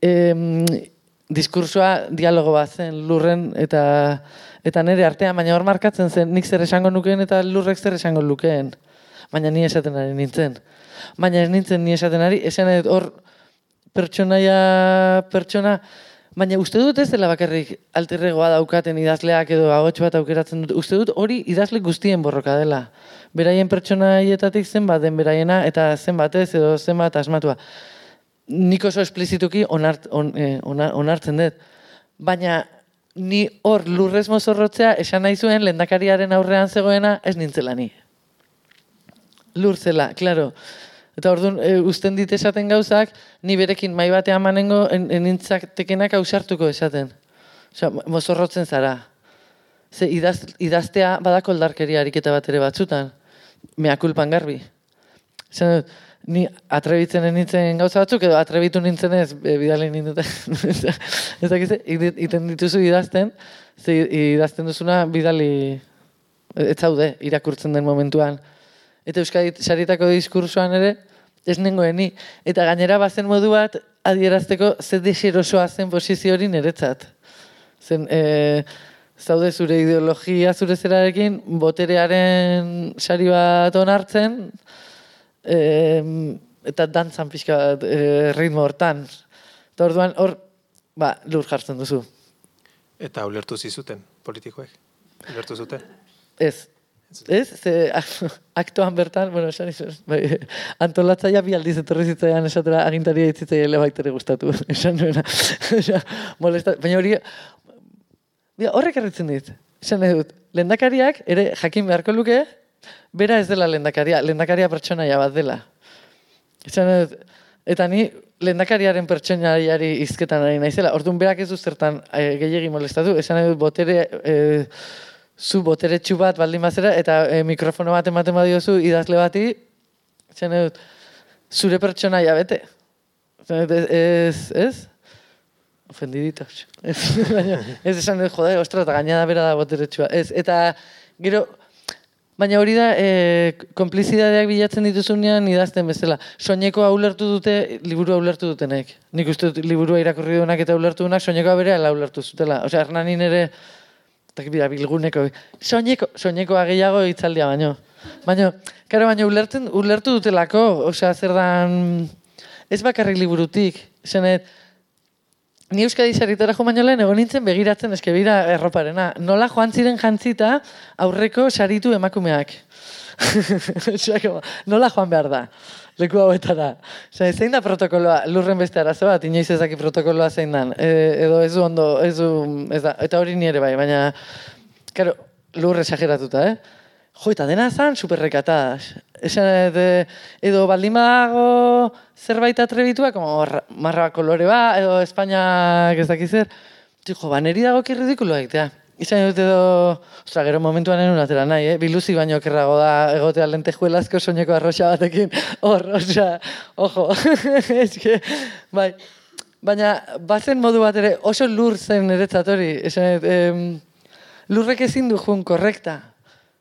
em, diskursua dialogo bat zen lurren eta eta nire artean, baina hor markatzen zen nik zer esango nukeen eta lurrek zer esango lukeen. Baina ni esaten ari nintzen. Baina ez nintzen ni esaten ari, esan hor pertsonaia pertsona Baina uste dut ez dela bakarrik alterregoa daukaten idazleak edo ahots bat aukeratzen dut. Uste dut hori idazle guztien borroka dela. Beraien pertsonaietatik zenbat den beraiena eta zenbat ez edo zenbat asmatua. Nik oso esplizituki onart, on, eh, ona- onartzen dut. Baina ni hor lurrez mozorrotzea esan nahi zuen lehendakariaren aurrean zegoena ez nintzela ni. Lur zela, claro. Eta orduan, e, uzten dit esaten gauzak, ni berekin mai batean manengo en, enintzatekenak ausartuko esaten. Osea, mo- mozorrotzen zara. Ze idaz, idaztea badako aldarkeria ariketa bat ere batzutan. Mea kulpan garbi. Dut, ni atrebitzen nintzen gauza batzuk, edo atrebitu nintzen ez, e, bidali ninduten. ez dakiz, iten dituzu idazten, ze idazten duzuna bidali ez zaude irakurtzen den momentuan. Eta Euskadi saritako diskursoan ere, ez ni. Eta gainera bazen modu bat, adierazteko ze deserosoa zen posizio hori niretzat. Zen, e, zaude zure ideologia zure zerarekin, boterearen sari bat onartzen, e, eta dantzan pixka bat e, ritmo hortan. Eta orduan hor, ba, lur jartzen duzu. Eta ulertu zizuten politikoek. Ulertu zuten. Ez. Ez? Ze aktoan bertan, bueno, esan izan, bai, antolatzaia bi aldiz etorri zitzaidan esatera agintaria itzitzaile baitere gustatu. Esan nuena. Molesta, baina hori, Bia, horrek erritzen dit. Esan nahi dut, lendakariak ere jakin beharko luke, bera ez dela lendakaria, lendakaria pertsonaia bat dela. Esan dut, eta ni lendakariaren pertsonaiari izketan ari naizela. Orduan berak ez du zertan e, gehiegi molestatu. Esan nahi dut, botere, e, zu boteretsu bat baldin bazera, eta e, mikrofono bat ematen badiozu idazle bati, nahi dut, zure pertsonaia bete. Ez, ez? Ofendiditos. Ez, baina, ez esan dut, jode, ostra, eta gaina da bera da boteretsua. Ez, eta gero, baina hori da, e, konplizidadeak bilatzen dituzunean idazten bezala. Soinekoa ulertu dute, liburua ulertu dutenek. Nik uste dut liburua irakurri duenak eta ulertu duenak, soinekoa bere ala ulertu zutela. Osea, Hernanin ere, eta bira, bilguneko, soineko, soinekoa gehiago hitzaldia baino. Baina, karo, baina ulertzen, ulertu dutelako, osea, zer dan, ez bakarrik liburutik, zenet, Ni Euskadi sarritara jo baino lehen egon nintzen begiratzen eske bira erroparena. Nola joan ziren jantzita aurreko saritu emakumeak. Osea, nola joan behar da? Leku hauetara. Osea, zein da protokoloa? Lurren beste arazo bat, inoiz ezaki protokoloa zein dan. E, edo ez du ondo, ez du, ez da, eta hori ni ere bai, baina, karo, lur esageratuta, eh? Jo, eta dena zan, superrekataz. Esan, edo baldin badago zerbait atrebitua, como ra- marra kolore ba, edo Espainiak ez dakiz zer. Jo, ba, neri dago kirridikulo egitea. Izan dut edo, ostra, gero momentuan enun atera nahi, eh? Biluzi baino kerrago da egotea lentejuelazko soineko arroxa batekin. Hor, osea, ojo. Que, bai. Baina, bazen modu bat ere, oso lur zen eretzat hori. Esan, em, lurrek ezin du jun korrekta.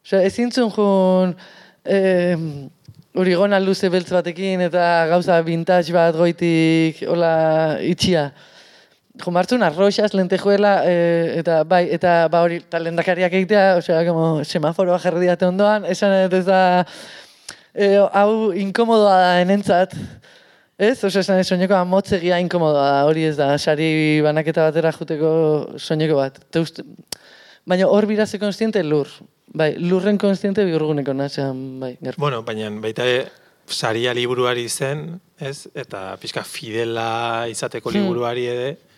Osea, ezin zuen jun em, urigona luze beltz batekin eta gauza vintage bat goitik hola itxia. Jo, martzun arroxas, lentejuela, e, eta bai, eta ba hori, eta lendakariak egitea, osea, como semaforoa jarri diate ondoan, esan ez da, e, hau inkomodoa da enentzat, ez? Osea, esan dut, soineko motzegia inkomodoa da, hori ez da, sari banaketa batera juteko soineko bat. Te uste, baina hor biraze konstiente lur, bai, lurren konstiente bihurguneko natxan, bai, gertu. Bueno, baina baita ere, saria liburuari zen, ez? Eta pixka fidela izateko liburuari ere, Hmm.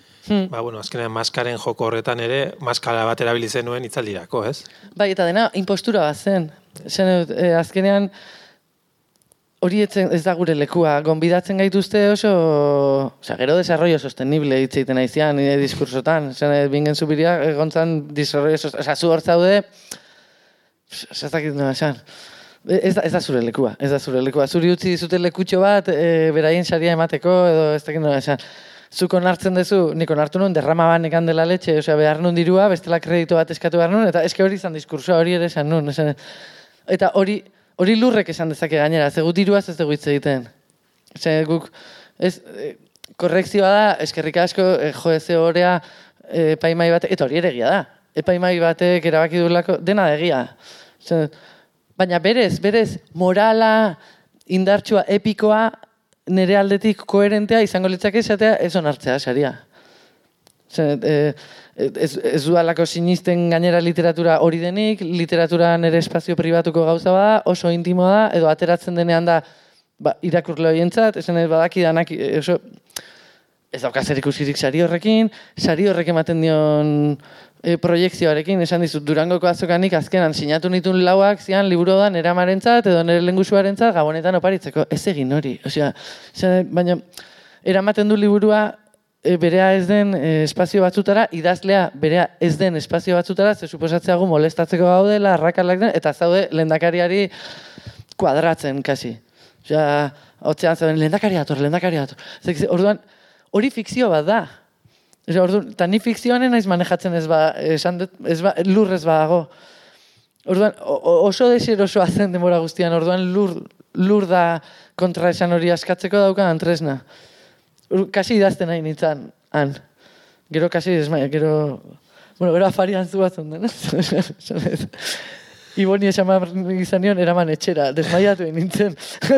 Ba, bueno, azkenean maskaren joko horretan ere, maskara bat erabili zenuen itzaldirako, ez? Bai, eta dena impostura bat zen. Dut, eh, azkenean hori etzen, ez da gure lekua. Gonbidatzen gaituzte oso, osea, gero desarrollo sostenible hitz egiten aizian, nire diskursotan. Dut, bingen zubiria, egontzan desarrollo sostenible. Osea, zu hor zaude, ez dakit nola esan. Ez da, ez da zure lekua, ez da zure lekua. Zuri utzi dizute lekutxo bat, e, beraien saria emateko, edo ez dakit nola esan. Zuk onartzen duzu, nik onartu nun, derrama ban ekan dela letxe, osea, behar nun dirua, bestela kredito bat eskatu behar nun, eta eske hori izan diskursoa, hori ere esan nun. Esan, eta hori, hori lurrek esan dezake gainera, ze gu diruaz ez dugu hitz egiten. Ose, guk, ez, e, korrekzioa da, eskerrik asko, e, jo ez horea, e, epaimai batek, eta hori ere egia da. Epaimai batek erabaki duelako, dena egia. Ose, baina berez, berez, morala, indartsua, epikoa, nire aldetik koherentea izango litzake esatea ez onartzea, saria. Zer, e, ez, ez dudalako sinisten gainera literatura hori denik, literatura nire espazio pribatuko gauza bada, oso intimoa da, edo ateratzen denean da ba, irakurle horientzat, esan ez badaki danak, e, oso, ez dauka zer ikusirik sari horrekin, sari horrek ematen dion e, proiekzioarekin, esan dizut, Durangoko azokanik azkenan sinatu nitun lauak zian liburu da nire amarentzat edo nire lengusuarentzat gabonetan oparitzeko. Ez egin hori. Osea, baina eramaten du liburua e, berea ez den e, espazio batzutara, idazlea berea ez den espazio batzutara, ze suposatzeago molestatzeko gaudela, arrakalak den, eta zaude lendakariari kuadratzen, kasi. Osea, hotzean zauden, lendakari dator, lendakari dator. Orduan, hori fikzio bat da. Osea, orduan, eta ni fikzioanen naiz manejatzen ez ba, esan dut, ez ba, lur ez badago. Orduan, o- o- oso deserosoa zen denbora guztian, orduan lur, lur da kontra esan hori askatzeko daukan tresna. Ur- Kasi idazten nahi nintzen, han. Gero kasi desmaia, gero... Bueno, gero afarian zu bat? Iboni esan behar izan nion, eraman etxera, desmaiatu nintzen.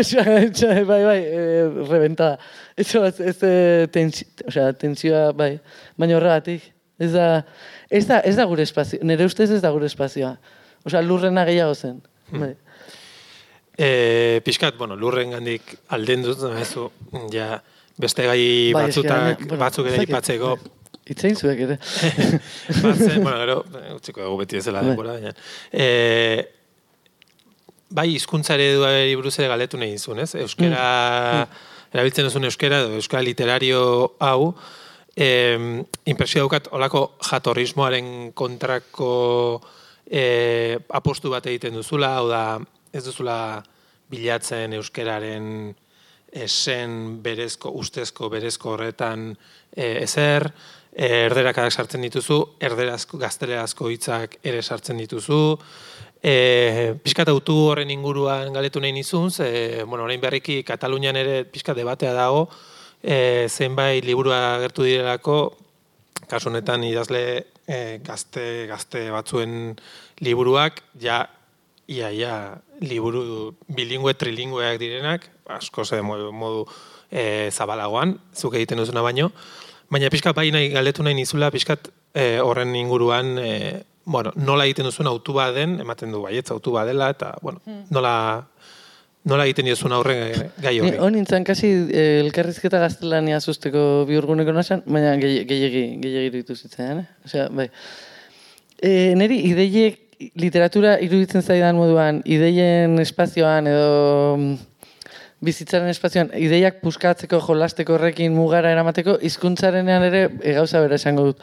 Bai, bai, e, rebentada. Eso, ez, ez e, tensi, osea, tensioa, bai. Baina horregatik, ez da, ez da, ez da gure espazio, nire ustez ez da gure espazioa. Osea, lurrena gehiago zen. Bai. E, pixkat, bueno, lurren gandik alden dut, ja, beste gai Bai, batzutak, batzuk ez ere ipatzeko, Itzein zuek ere. Batzen, bueno, gero, utziko dugu beti ez dela Bai. denbora, baina. E, bai, hizkuntza ereduari buruz ere galetu nahi dizun, ez? Euskera, erabiltzen duzun euskera, edo euskara literario hau, e, impresio daukat, olako jatorrismoaren kontrako e, apostu bat egiten duzula, hau da, ez duzula bilatzen euskeraren esen berezko, ustezko berezko horretan e, ezer, e, erderakadak sartzen dituzu, erderazko, gaztelerazko hitzak ere sartzen dituzu, e, pixkat autu horren inguruan galetu nahi nizun, ze, bueno, orain berriki Katalunian ere pixkat debatea dago, e, zenbait liburua agertu direlako, kasu honetan idazle e, gazte, gazte batzuen liburuak, ja, ia, ia, liburu bilingüe, trilingüeak direnak, asko ze modu, modu e, zabalagoan, zuk egiten duzuna baino, Baina pixkat bai nahi galdetu nahi nizula, pixkat eh, horren inguruan, eh, bueno, nola egiten duzuen autu den, ematen du baietz autu dela, eta, bueno, nola, nola egiten diozun aurre eh, gai Ni horri. hon nintzen kasi eh, elkarrizketa gaztelania zuzteko biurguneko nasan, baina gehi- gehiegi, gehiegi iruditu zitzaidan, eh? Osea, bai. E, neri ideiek literatura iruditzen zaidan moduan, ideien espazioan edo mm, bizitzaren espazioan, ideiak puskatzeko, jolasteko horrekin mugara eramateko, hizkuntzarenean ere e, gauza bera esango dut.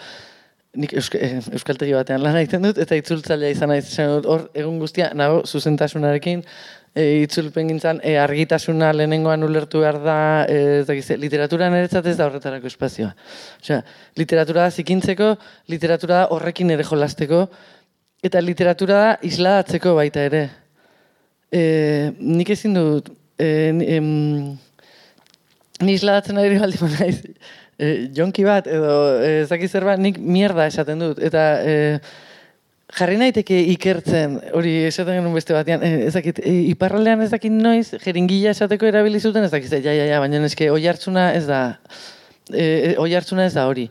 Nik eusk, e, euskaltegi batean lan egiten dut, eta itzultzailea izan naiz esango dut. Hor, egun guztia, nago, zuzentasunarekin, e, itzulpen gintzan, e, argitasuna lehenengoan ulertu behar da, e, ez dakiz, literatura niretzat ez da horretarako espazioa. Osea, literatura da zikintzeko, literatura da horrekin ere jolasteko, eta literatura da isladatzeko baita ere. E, nik ezin dut, e, ni, em, ni isladatzen ari baldin naiz, e, jonki bat, edo e, ez dakit zer bat, nik mierda esaten dut. Eta e, jarri naiteke ikertzen, hori esaten genuen beste batean, e, ez dakit, e, iparraldean ez dakit noiz, jeringila esateko erabili zuten, ez dakit, ja, ja, ja, baina eske oi hartzuna ez da, e, oi hartzuna ez da hori.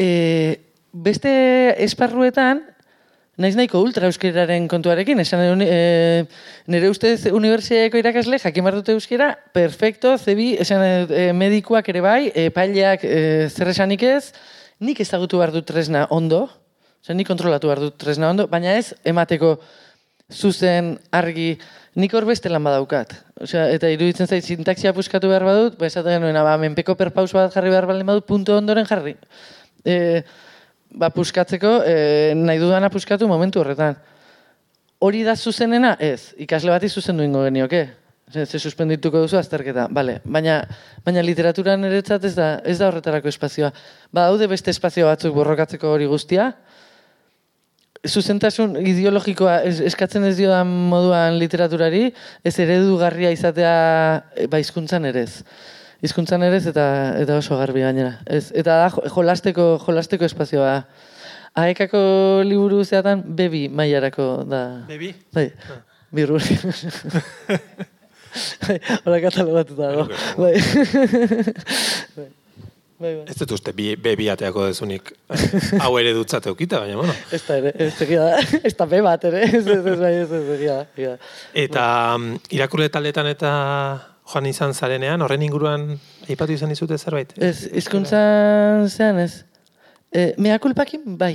E, beste esparruetan, naiz nahiko ultra euskeraren kontuarekin, esan e, nire ustez unibertsiadeko irakasle jakin dute euskera, perfecto, zebi, esan e, medikuak ere bai, e, paileak e, zer esanik ez, nik ezagutu behar dut tresna ondo, Osea, nik kontrolatu behar dut tresna ondo, baina ez emateko zuzen, argi, nik hor beste lan badaukat. Osea, eta iruditzen zait, sintaxia puskatu behar badut, ba, esaten genuen, ba, menpeko perpaus bat jarri behar baldin badut, puntu ondoren jarri. E, ba, puskatzeko, e, nahi dudana puskatu momentu horretan. Hori da zuzenena? Ez. Ikasle bati zuzendu ingo genioke. Ze, suspendituko duzu azterketa. Vale. Baina, baina literatura niretzat ez da, ez da horretarako espazioa. Ba, daude beste espazio batzuk borrokatzeko hori guztia, zuzentasun ideologikoa es, eskatzen ez diodan moduan literaturari, ez eredugarria izatea e, ba, hizkuntzan ere eta, eta oso garbi gainera. Ez, eta da jo- jolasteko, jolasteko espazioa. Aekako liburu zeatan bebi mailarako da. Bebi? Bai, birru. Bai, Hola katalogatuta dago. Bai. Bai, bai. bai. Ez dut uste bi, bebi ateako dezunik hau ere dutzat eukita, baina bueno. Ez da ere, ez egia da. Ez da be bat ere, ez ez ez bai, ez ez egia da. Eta mm, irakurle taldetan eta joan izan zarenean, horren inguruan aipatu izan dizute zerbait? Ez, hizkuntzan zean ez. E, mea kulpakin, bai,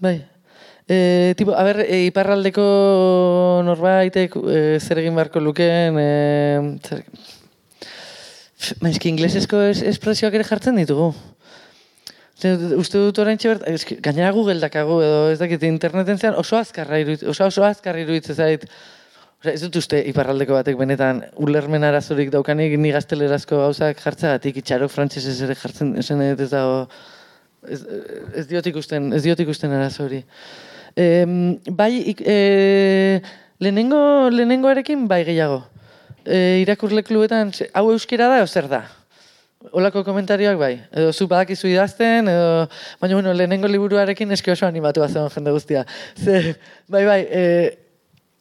bai. E, tipo, a ber, e, iparraldeko norbaitek e, zer egin beharko lukeen, e, zer... Maizki inglesezko es, espresioak ere jartzen ditugu. Uste dut orain txebert, eski, gainera Google dakagu edo ez dakit interneten zean oso azkarra iruditzen, oso, oso azkarra iruditzen zait. Osea, ez dut uste iparraldeko batek benetan ulermen arazorik daukanik ni gaztelerazko gauzak jartzeagatik itxarok frantsesez ere jartzen esan ez dago ez, ez diot ikusten, ez diot ikusten arazo hori. Em, bai, e, lehenengo, lehenengoarekin bai gehiago. E, irakurle klubetan, hau euskera da, zer da? Olako komentarioak bai. Edo zu badakizu idazten, edo... Baina, bueno, lehenengo liburuarekin eske oso animatu zegoen jende guztia. Ze, bai, bai, e,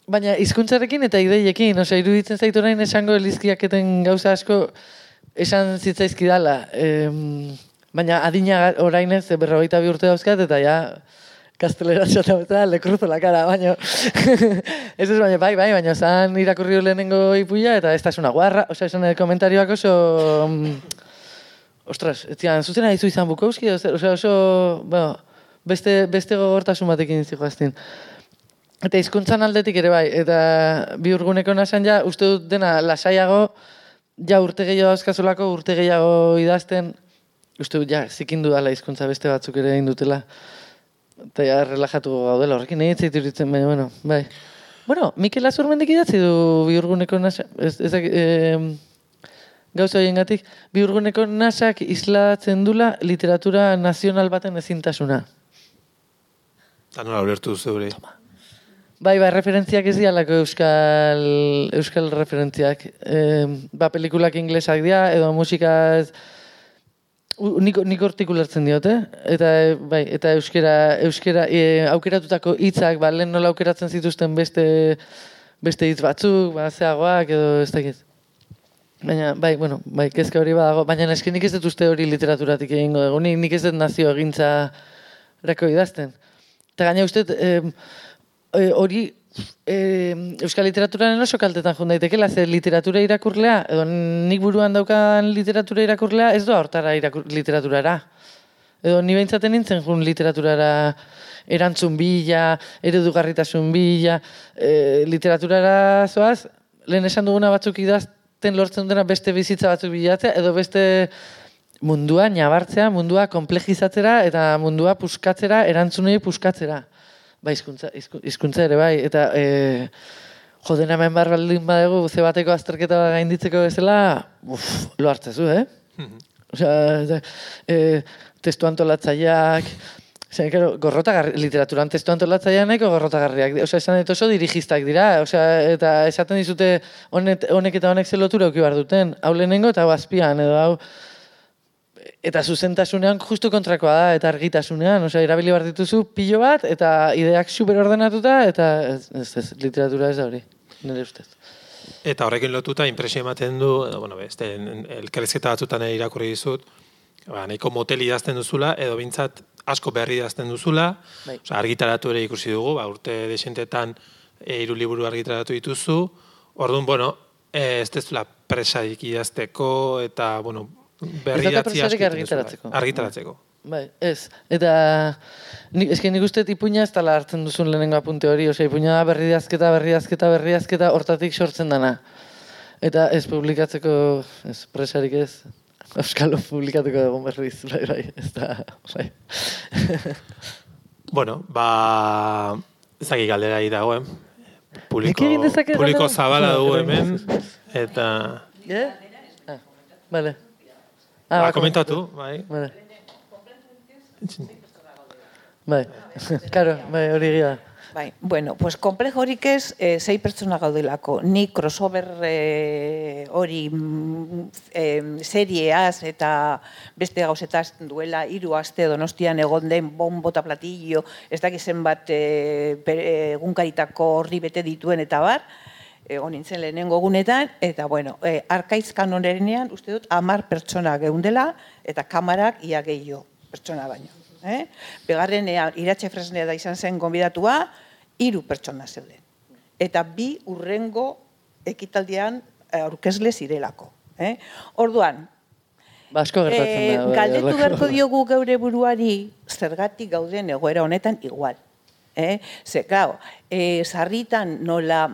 baina hizkuntzarekin eta ideiekin, osea, iruditzen zait orain esango elizkiaketen gauza asko esan zitzaizkidala. Em, baina adina ga- orain ez, berrogeita bi urte dauzkat, eta ja, kastelera txata bezala, le cruzo la cara, baina, ez ez baina, bai, bai, baina zan irakurri lehenengo ipuia, eta ez da esuna guarra, osea, esan komentarioak oso, ostras, ez zian, zuten haizu izan Bukowski, osea, oso, bueno, beste, beste gogortasun batekin zijoaztin. Eta hizkuntzan aldetik ere bai, eta bi urguneko nasan ja, uste dut dena lasaiago, ja urte gehiago dauzkazulako, urte gehiago idazten, uste dut ja, zikindu dala hizkuntza beste batzuk ere egin dutela. Eta ja, relajatu gaudela, horrekin nahi etzait iruditzen, baina, bueno, bai. Bueno, Mikel Azurmendik idatzi du bi urguneko nasa, ez, ez, eh, gauza horiengatik, bi urguneko nasak islatzen dula literatura nazional baten ezintasuna. Eta nola ulertu duzu hori? Bai, bai, referentziak ez dialako euskal, euskal referentziak. E, ba, pelikulak inglesak dira, edo musika ez, u- nik, nik diote, eta e, bai, eta euskera, euskera e, aukeratutako hitzak, ba, lehen nola aukeratzen zituzten beste, beste hitz batzuk, ba, zeagoak, edo ez dakit. Baina, bai, bueno, bai, kezka hori badago, baina eski nik ez dut uste hori literaturatik egingo dugu, nik, nik ez dut nazio egintza rako idazten. Eta gaina uste, eh, eh, hori eh, euskal literaturaren oso kaltetan jun daitekela, ze literatura irakurlea, edo nik buruan daukan literatura irakurlea, ez doa hortara irakur, literaturara. Edo ni behintzaten nintzen jun literaturara erantzun bila, eredugarritasun bila, e, literaturara zoaz, lehen esan duguna batzuk idazten lortzen dena beste bizitza batzuk bilatzea, edo beste mundua nabartzea, mundua komplejizatzera eta mundua puskatzera, erantzunei puskatzera. Bai, hizkuntza, hizkuntza ere bai, eta e, joden hemen bar baldin badegu, ze bateko azterketa gainditzeko bezala, uf, lo hartzezu, eh? Osea, e, testu antolatzaileak, Osea, claro, gorrotagarri, literaturan testu antolatzaileak nahiko gorrotagarriak. Osea, esan dut oso dirigistak dira. Osea, eta esaten dizute honek, honek eta honek zelotura uki bar duten. Hau lehenengo eta hau azpian, edo hau... Eta zuzentasunean justu kontrakoa da, eta argitasunean. Osea, irabili bar dituzu pilo bat, eta ideak super ordenatuta, eta ez, ez, ez, literatura ez da hori, nire ustez. Eta horrekin lotuta impresio ematen du, bueno, beste, elkarrizketa batzutan irakurri dizut, ba, nahiko motel idazten duzula, edo bintzat asko berri idazten duzula, Bai. Osa, argitaratu ere ikusi dugu, ba, urte desentetan e, hiru liburu argitaratu dituzu, orduan, bueno, e, ez dezula presarik idazteko, eta, bueno, berri argitaratzeko. bai. Argitaratzeko. Bai, ez. Eta ni, eske nik uste ipuina ez dela hartzen duzun lehenengo apunte hori, osea, ipuina da berri dazketa, berri dazketa, berri dazketa, hortatik sortzen dana. Eta ez publikatzeko, ez, presarik ez, Euskalo publikatuko dugu berriz, bai, bai, ez da, bai. Bueno, ba, ezaki galdera hi dagoen. Publiko, publiko zabala dugu Orain hemen, ez, eta... Eh? Ah, vale. Ba, ba, komentatu, bai. Vale. Bai, karo, bai, hori gira. Bai, bueno, pues komplejo horik ez, e, sei pertsona gaudelako. Ni crossover e, hori e, serieaz eta beste gauzetaz duela hiru aste donostian egon den bombota platillo, ez dakiz zenbat e, per- egunkaritako horri bete dituen eta bar, egon nintzen lehenengo egunetan, eta bueno, e, arkaiz kanonerenean uste dut amar pertsona geundela, eta kamarak ia gehiago pertsona baino. Eh? Begarrenean, iratxe fresnea da izan zen gonbidatua, hiru pertsona zeuden. Eta bi urrengo ekitaldian eh, aurkezle zirelako. Eh? Orduan, Basko Ba, gertatzen eh, da. bai, galdetu beharko diogu geure buruari zergatik gauden egoera honetan igual. Eh? Ze, claro, eh, sarritan nola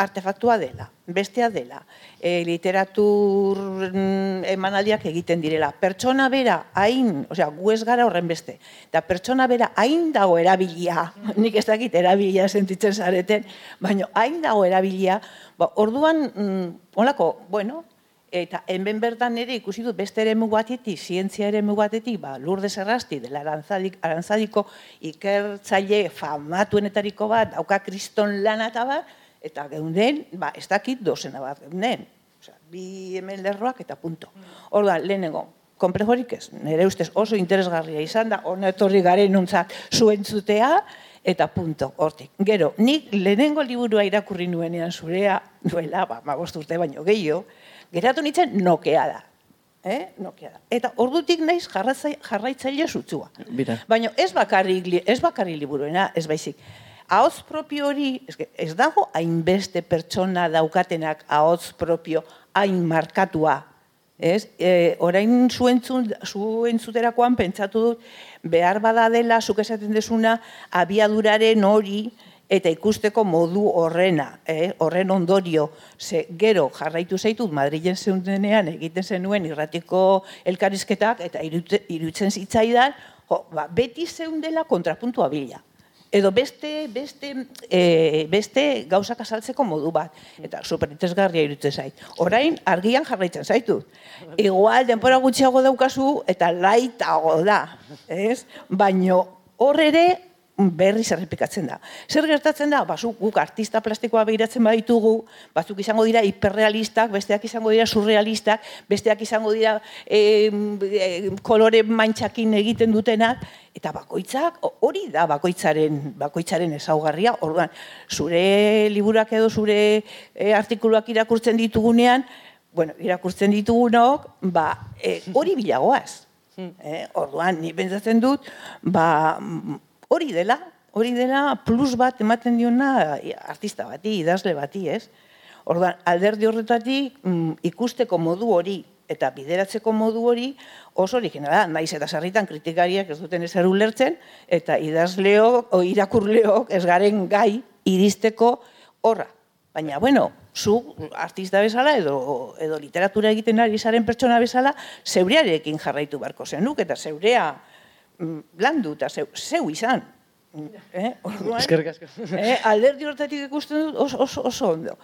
artefaktua dela, bestea dela, eh, literatur mm, emanaldiak egiten direla. Pertsona bera hain, osea, gu ez gara horren beste, eta pertsona bera hain dago erabilia, nik ez dakit erabilia sentitzen zareten, baina hain dago erabilia, ba, orduan, mm, holako, bueno, Eta hemen bertan ere ikusi dut beste eremu batetik, zientzia eremu batetik, ba, Lourdes Errasti, dela aranzadik, arantzadiko ikertzaile famatuenetariko bat, dauka kriston lana eta bat, eta geunden, ba, ez dakit dozena bat geunden. Osea, bi hemen lerroak eta punto. Orduan, lehenengo, komplejorik ez, nire ustez oso interesgarria izan da, hona etorri garen nuntzat zuentzutea, eta punto, hortik. Gero, nik lehenengo liburua irakurri nuenean zurea, duela, ba, ma bost urte baino gehiago, geratu nintzen nokea da. Eh? Nokea da. Eta ordutik naiz jarraitzaile sutsua. Bira. Baina ez bakarrik, ez bakarrik liburuena, ez baizik. Ahots propio hori, eske, ez dago hainbeste pertsona daukatenak ahots propio hain markatua. Ez? E, orain zuentzun, zuentzuterakoan pentsatu dut, behar bada dela, zuk esaten desuna, abiaduraren hori, eta ikusteko modu horrena, eh? horren ondorio, ze gero jarraitu zaitut Madrilen zeundenean egiten zenuen irratiko elkarrizketak, eta iruditzen zitzaidan, jo, ba, beti zeundela kontrapuntua bila. Edo beste, beste, e, beste gauzak azaltzeko modu bat. Eta superinteresgarria iruditzen zait. Orain, argian jarraitzen zaitu. Igual, denpora gutxiago daukazu, eta laitago da. Ez? Baino, hor ere, berriz errepikatzen da. Zer gertatzen da? Bazu, guk artista plastikoa behiratzen baditugu, batzuk izango dira hiperrealistak, besteak izango dira surrealistak, besteak izango dira e, kolore mantxakin egiten dutenak, eta bakoitzak, ho- hori da bakoitzaren, bakoitzaren ezaugarria, orduan, zure liburak edo zure e, artikuluak irakurtzen ditugunean, bueno, irakurtzen ditugunok, ba, e, hori bilagoaz. Eh, orduan, ni pentsatzen dut, ba, hori dela, hori dela plus bat ematen diona artista bati, idazle bati, ez? Orduan, alderdi horretatik mm, ikusteko modu hori eta bideratzeko modu hori oso originala, naiz eta sarritan kritikariak ez duten ezer ulertzen, eta idazleok, o irakurleok ez garen gai iristeko horra. Baina, bueno, zu artista bezala edo, edo literatura egiten ari zaren pertsona bezala, zeurearekin jarraitu beharko zenuk, eta zeurea landu eta zeu, zeu izan. Eh? Orduan, Eskerrik asko. eh, alderdi hortatik ikusten dut oso, oso, oso ondo.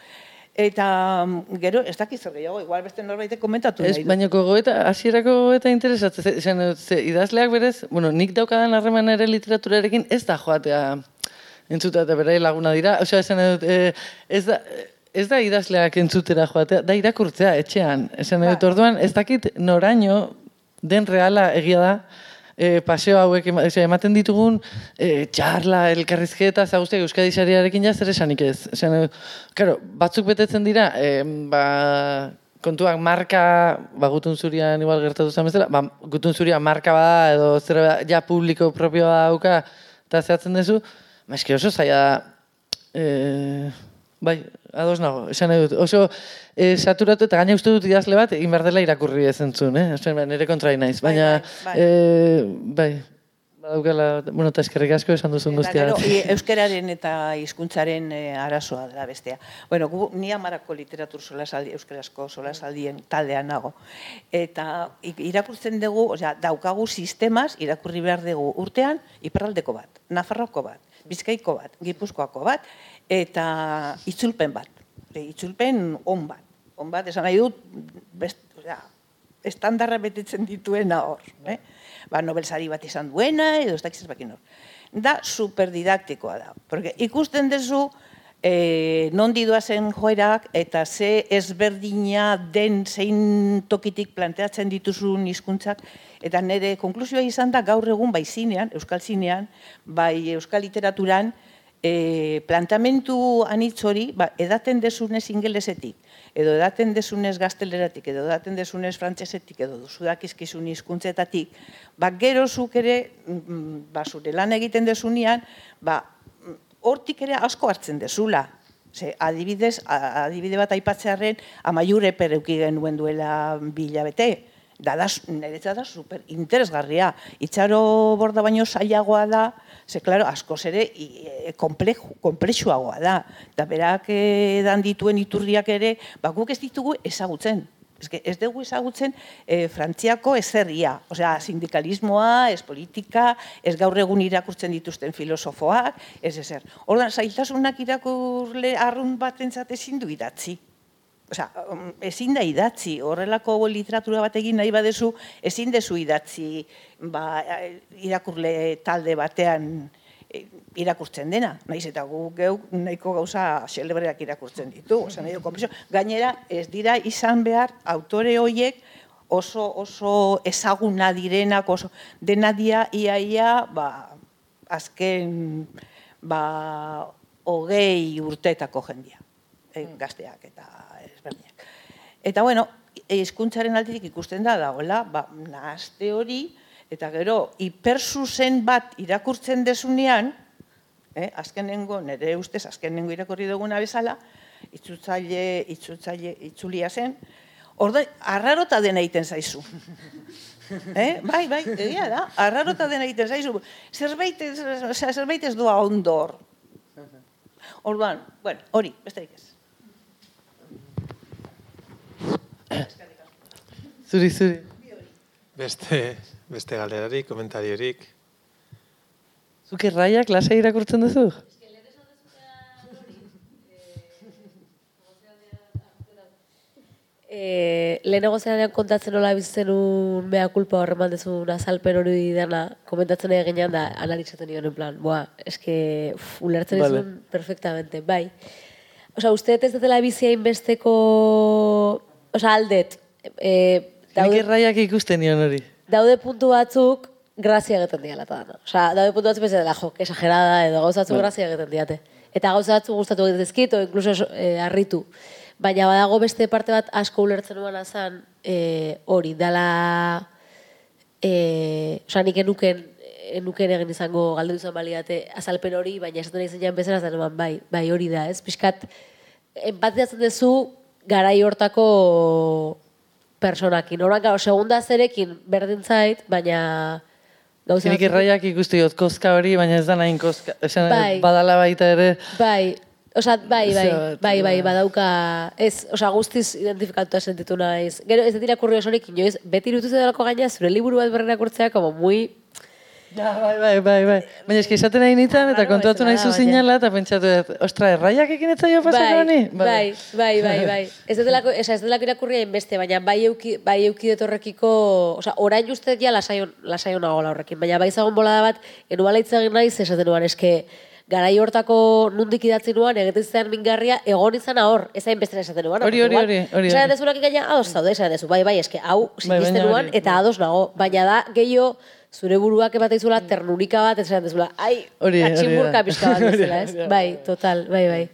Eta mm, gero, ez dakit zer gehiago, igual beste norbaitek komentatu Ez, nahi du. baina gogoeta, hasierako gogoeta interesatzen, ze, esan dut, ze, idazleak berez, bueno, nik daukadan harreman ere literaturarekin ez da joatea entzuta eta berai laguna dira. Osea, esan dut, eh, ez da, ez da idazleak entzutera joatea, da irakurtzea etxean. Esan dut, Ba. orduan, ez dakit noraino den reala egia da, e, paseo hauek ematen ditugun e, txarla, elkarrizketa, zaguztiak Euskadi Sariarekin ja zer esanik ez. Esan, claro, batzuk betetzen dira, e, ba, kontuak marka, ba, gutun zurian igual gertatu zen bezala, ba, gutun zuria marka bada, edo zer ja publiko propioa dauka, eta zehatzen duzu, ba, eski oso zaila da, e, bai, ados nago, esan nahi dut, oso e, saturatu eta gaina uste dut idazle bat, egin behar dela irakurri ez entzun, eh? Osea, nire kontra naiz, Bai, baina, bai, bai. e, bai, badaukala, bueno, eta eskerrik asko esan duzun Eta guztia. gero, i- euskararen eta hizkuntzaren e, arazoa dela bestea. Bueno, gu, ni amarako literatur solasaldi, euskarazko solasaldien taldean nago. Eta irakurtzen dugu, osea, daukagu sistemas, irakurri behar dugu urtean, iparraldeko bat, Nafarroko bat, Bizkaiko bat, Gipuzkoako bat, eta itzulpen bat. Itzulpen on bat. On bat, esan nahi dut, best, osea, estandarra betetzen dituena hor. Eh? Ba, Nobelsari bat izan duena, edo ez dakiz bakin hor. Da superdidaktikoa da. Porque ikusten duzu, e, non zen joerak eta ze ezberdina den zein tokitik planteatzen dituzun hizkuntzak eta nire konklusioa izan da gaur egun bai zinean, euskal zinean, bai euskal literaturan, e, plantamentu anitz hori, ba, edaten desunez ingelesetik, edo edaten desunez gazteleratik, edo edaten desunez frantsesetik, edo duzudakizkizun hizkuntzetatik, ba, gero zuk ere, mm, ba, zure lan egiten desunean, ba, hortik ere asko hartzen dezula. Ze, adibidez, adibide bat aipatzearen, amaiure pereuki genuen duela bila bete. Da, da, niretzat da super interesgarria. Itxaro borda baino zailagoa da, ze, klaro, askoz ere e, komplexuagoa da. Da, berak edan dituen iturriak ere, ba, guk ez ditugu ezagutzen. Ez, que ez dugu ezagutzen e, Frantziako ezerria, osea, sindikalismoa, ez politika, ez gaur egun irakurtzen dituzten filosofoak, ez ezer. Ordan zailtasunak irakurle arrun batentzat ezin du idatzi. Osea, um, ezin da idatzi, horrelako literatura bat egin nahi badezu, ezin dezu idatzi ba, irakurle talde batean eh, irakurtzen dena. Naiz eta gu geuk nahiko gauza xelebreak irakurtzen ditu. Osea, nahi konplexo. Gainera, ez dira izan behar autore hoiek oso oso ezaguna direnak, oso dena dia iaia, ba, azken ba, hogei urteetako jendia, e, gazteak eta ezberdinak. Eta bueno, hizkuntzaren aldetik ikusten da dagoela, ba, nahaste hori, eta gero hiperzuzen bat irakurtzen desunean, eh, azkenengo, nire ustez, azkenengo irakurri duguna bezala, itzultzaile, itzultzaile, itzulia zen, orda, arrarota dena egiten zaizu. Eh? Bai, bai, egia da, arrarota dena egiten zaizu. Zerbait, zerbait ez doa ondor. Orduan, bueno, hori, besterik ez. Zuri, zuri. Beste, beste galderarik, komentariorik. Zuk erraiak lasai irakurtzen duzu? E, lehenago zean kontatzen nola bizzenun mea kulpa horreman dezun azalpen hori dana komentatzen eginean da analizaten nion en plan, boa, eske uf, ulertzen Vale. vale. perfectamente, bai. Osa, uste ez dela bizia inbesteko, osa, aldet, e, Nik daude, erraiak ikusten nion hori. daude puntu batzuk grazia egiten diala eta dana. Osa, daude puntu batzuk bezala, jo, que exagerada edo gauza batzuk grazia egiten diate. Eta gauza batzuk gustatu egiten dizkit, o incluso eh, harritu. Baina badago beste parte bat asko ulertzen nuan azan, e, hori, dala, e, oza, nik enuken, enuken egin izango galdu izan baliate azalpen hori, baina esaten nahi zenean bezala zen eman, bai, bai hori da, ez? Piskat, empatiatzen duzu garai hortako personakin. Horan, gau, segunda zerekin berdin zait, baina gauza Nik irraiak ikusti dut kozka hori, baina ez da nahin kozka. Esan, Bai. badala baita ere, Bai, Osa, bai, bai, bai, bai, bai. badauka, ez, osa, guztiz identifikatuta sentitu naiz. Gero, ez dut irakurri osorik inoiz, beti irutu zedalako gaina, zure liburu bat berrerakurtzea, como muy, Ja, bai, bai, bai, bai. Baina eski esaten nahi nintzen, eta kontuatu nahi zu baina. zinala, eta pentsatu ostra, erraiak ekin ez zaio pasako bai, bai, bai, bai, bai. Ez delako, esa, ez delako irakurri hainbeste, baina bai euki, bai euki dut horrekiko, osa, orain uste ja lasaion, lasaion nagoela horrekin, baina bai zagon bolada bat, genubala hitz egin naiz, esaten nuan, eske, garai hortako nundik idatzi nuan, egiten zean mingarria, egon izan hor, ez hain beste esaten nuan. Hori, hori, hori, hori, Esan dezunak gaina, ados zaude, esan dezu, bai, bai, eske, hau, Bai, baina nuan, eta ados nago, baina da, gehiago, zure buruak ebatezula ternurika bat, esan dezula, ai, Hori, atximurka pixka bat bezala, ez? Bai, total, bai, bai.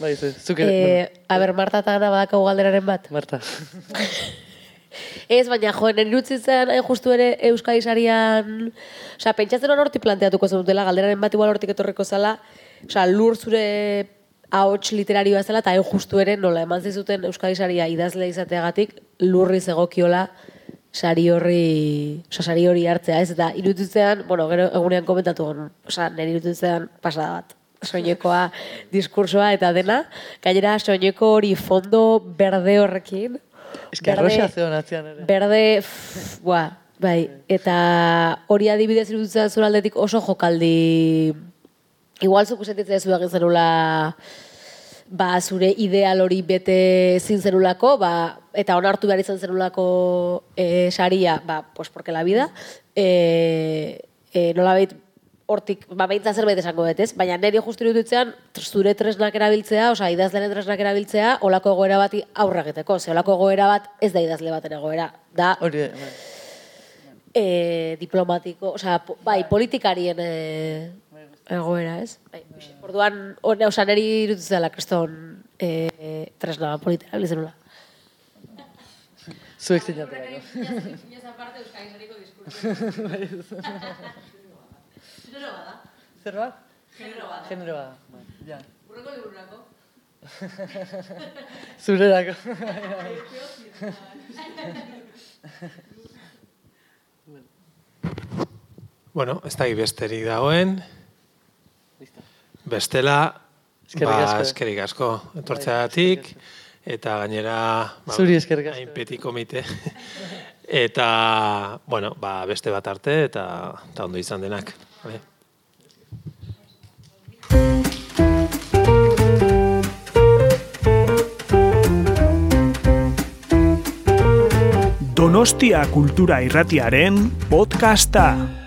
Bai, zuke, Eh, a ber, Marta eta Ana badakau galderaren bat. Marta. Ez, baina jo, nire irutzitzen hain justu ere Euskadi sarian, osea, pentsatzen hon hortik planteatuko zenutela, galderaren bat igual hortik etorriko zala, osea, lur zure ahots literarioa zela, eta hain justu ere nola eman zizuten Euskadi saria idazle izateagatik, lurri zegokiola sari horri, osea, sari hori hartzea, ez, eta irutitzean, bueno, gero egunean komentatu hon, osea, nire irutitzean pasada bat. Soinekoa diskursoa eta dena, gainera soineko hori fondo berde horrekin, Ez que arroxa zeon atzian ere. Berde, pff, bua, bai, eta hori adibidez iruditzen zure aldetik oso jokaldi, igual zuku sentitzen zu egin zenula, ba, zure ideal hori bete zin zenulako, ba, eta onartu behar izan zenulako e, saria, ba, pues porque la vida, e, e, nola hortik, ba, behintzat zerbait esango dut, ez? Baina niri justu iruditzean, tr- zure tresnak erabiltzea, osea, idazleren tresnak erabiltzea, olako egoera bati aurre egiteko. Ze olako egoera bat ez da idazle baten egoera. Da, Hori, bai. e, diplomatiko, po, bai, politikarien e, egoera, ez? Bai, orduan, hone, osea, niri iruditzen dela, kriston e, tresna politera, erabiltzen nula. Zuek zinaterako. Zer bat? Genero bat. Genero bat. Bai, Ja. Urreko libururako. Zurerako. Bueno, ez da besterik dagoen. Bestela, Eskerrik ba, asko. eskerrik asko etortzeagatik eta gainera ba, Zuri eskerrik asko. hain peti komite. eta, bueno, ba, beste bat arte eta, eta ondo izan denak. Vale? Donostia Kultura Irratiaren podcasta.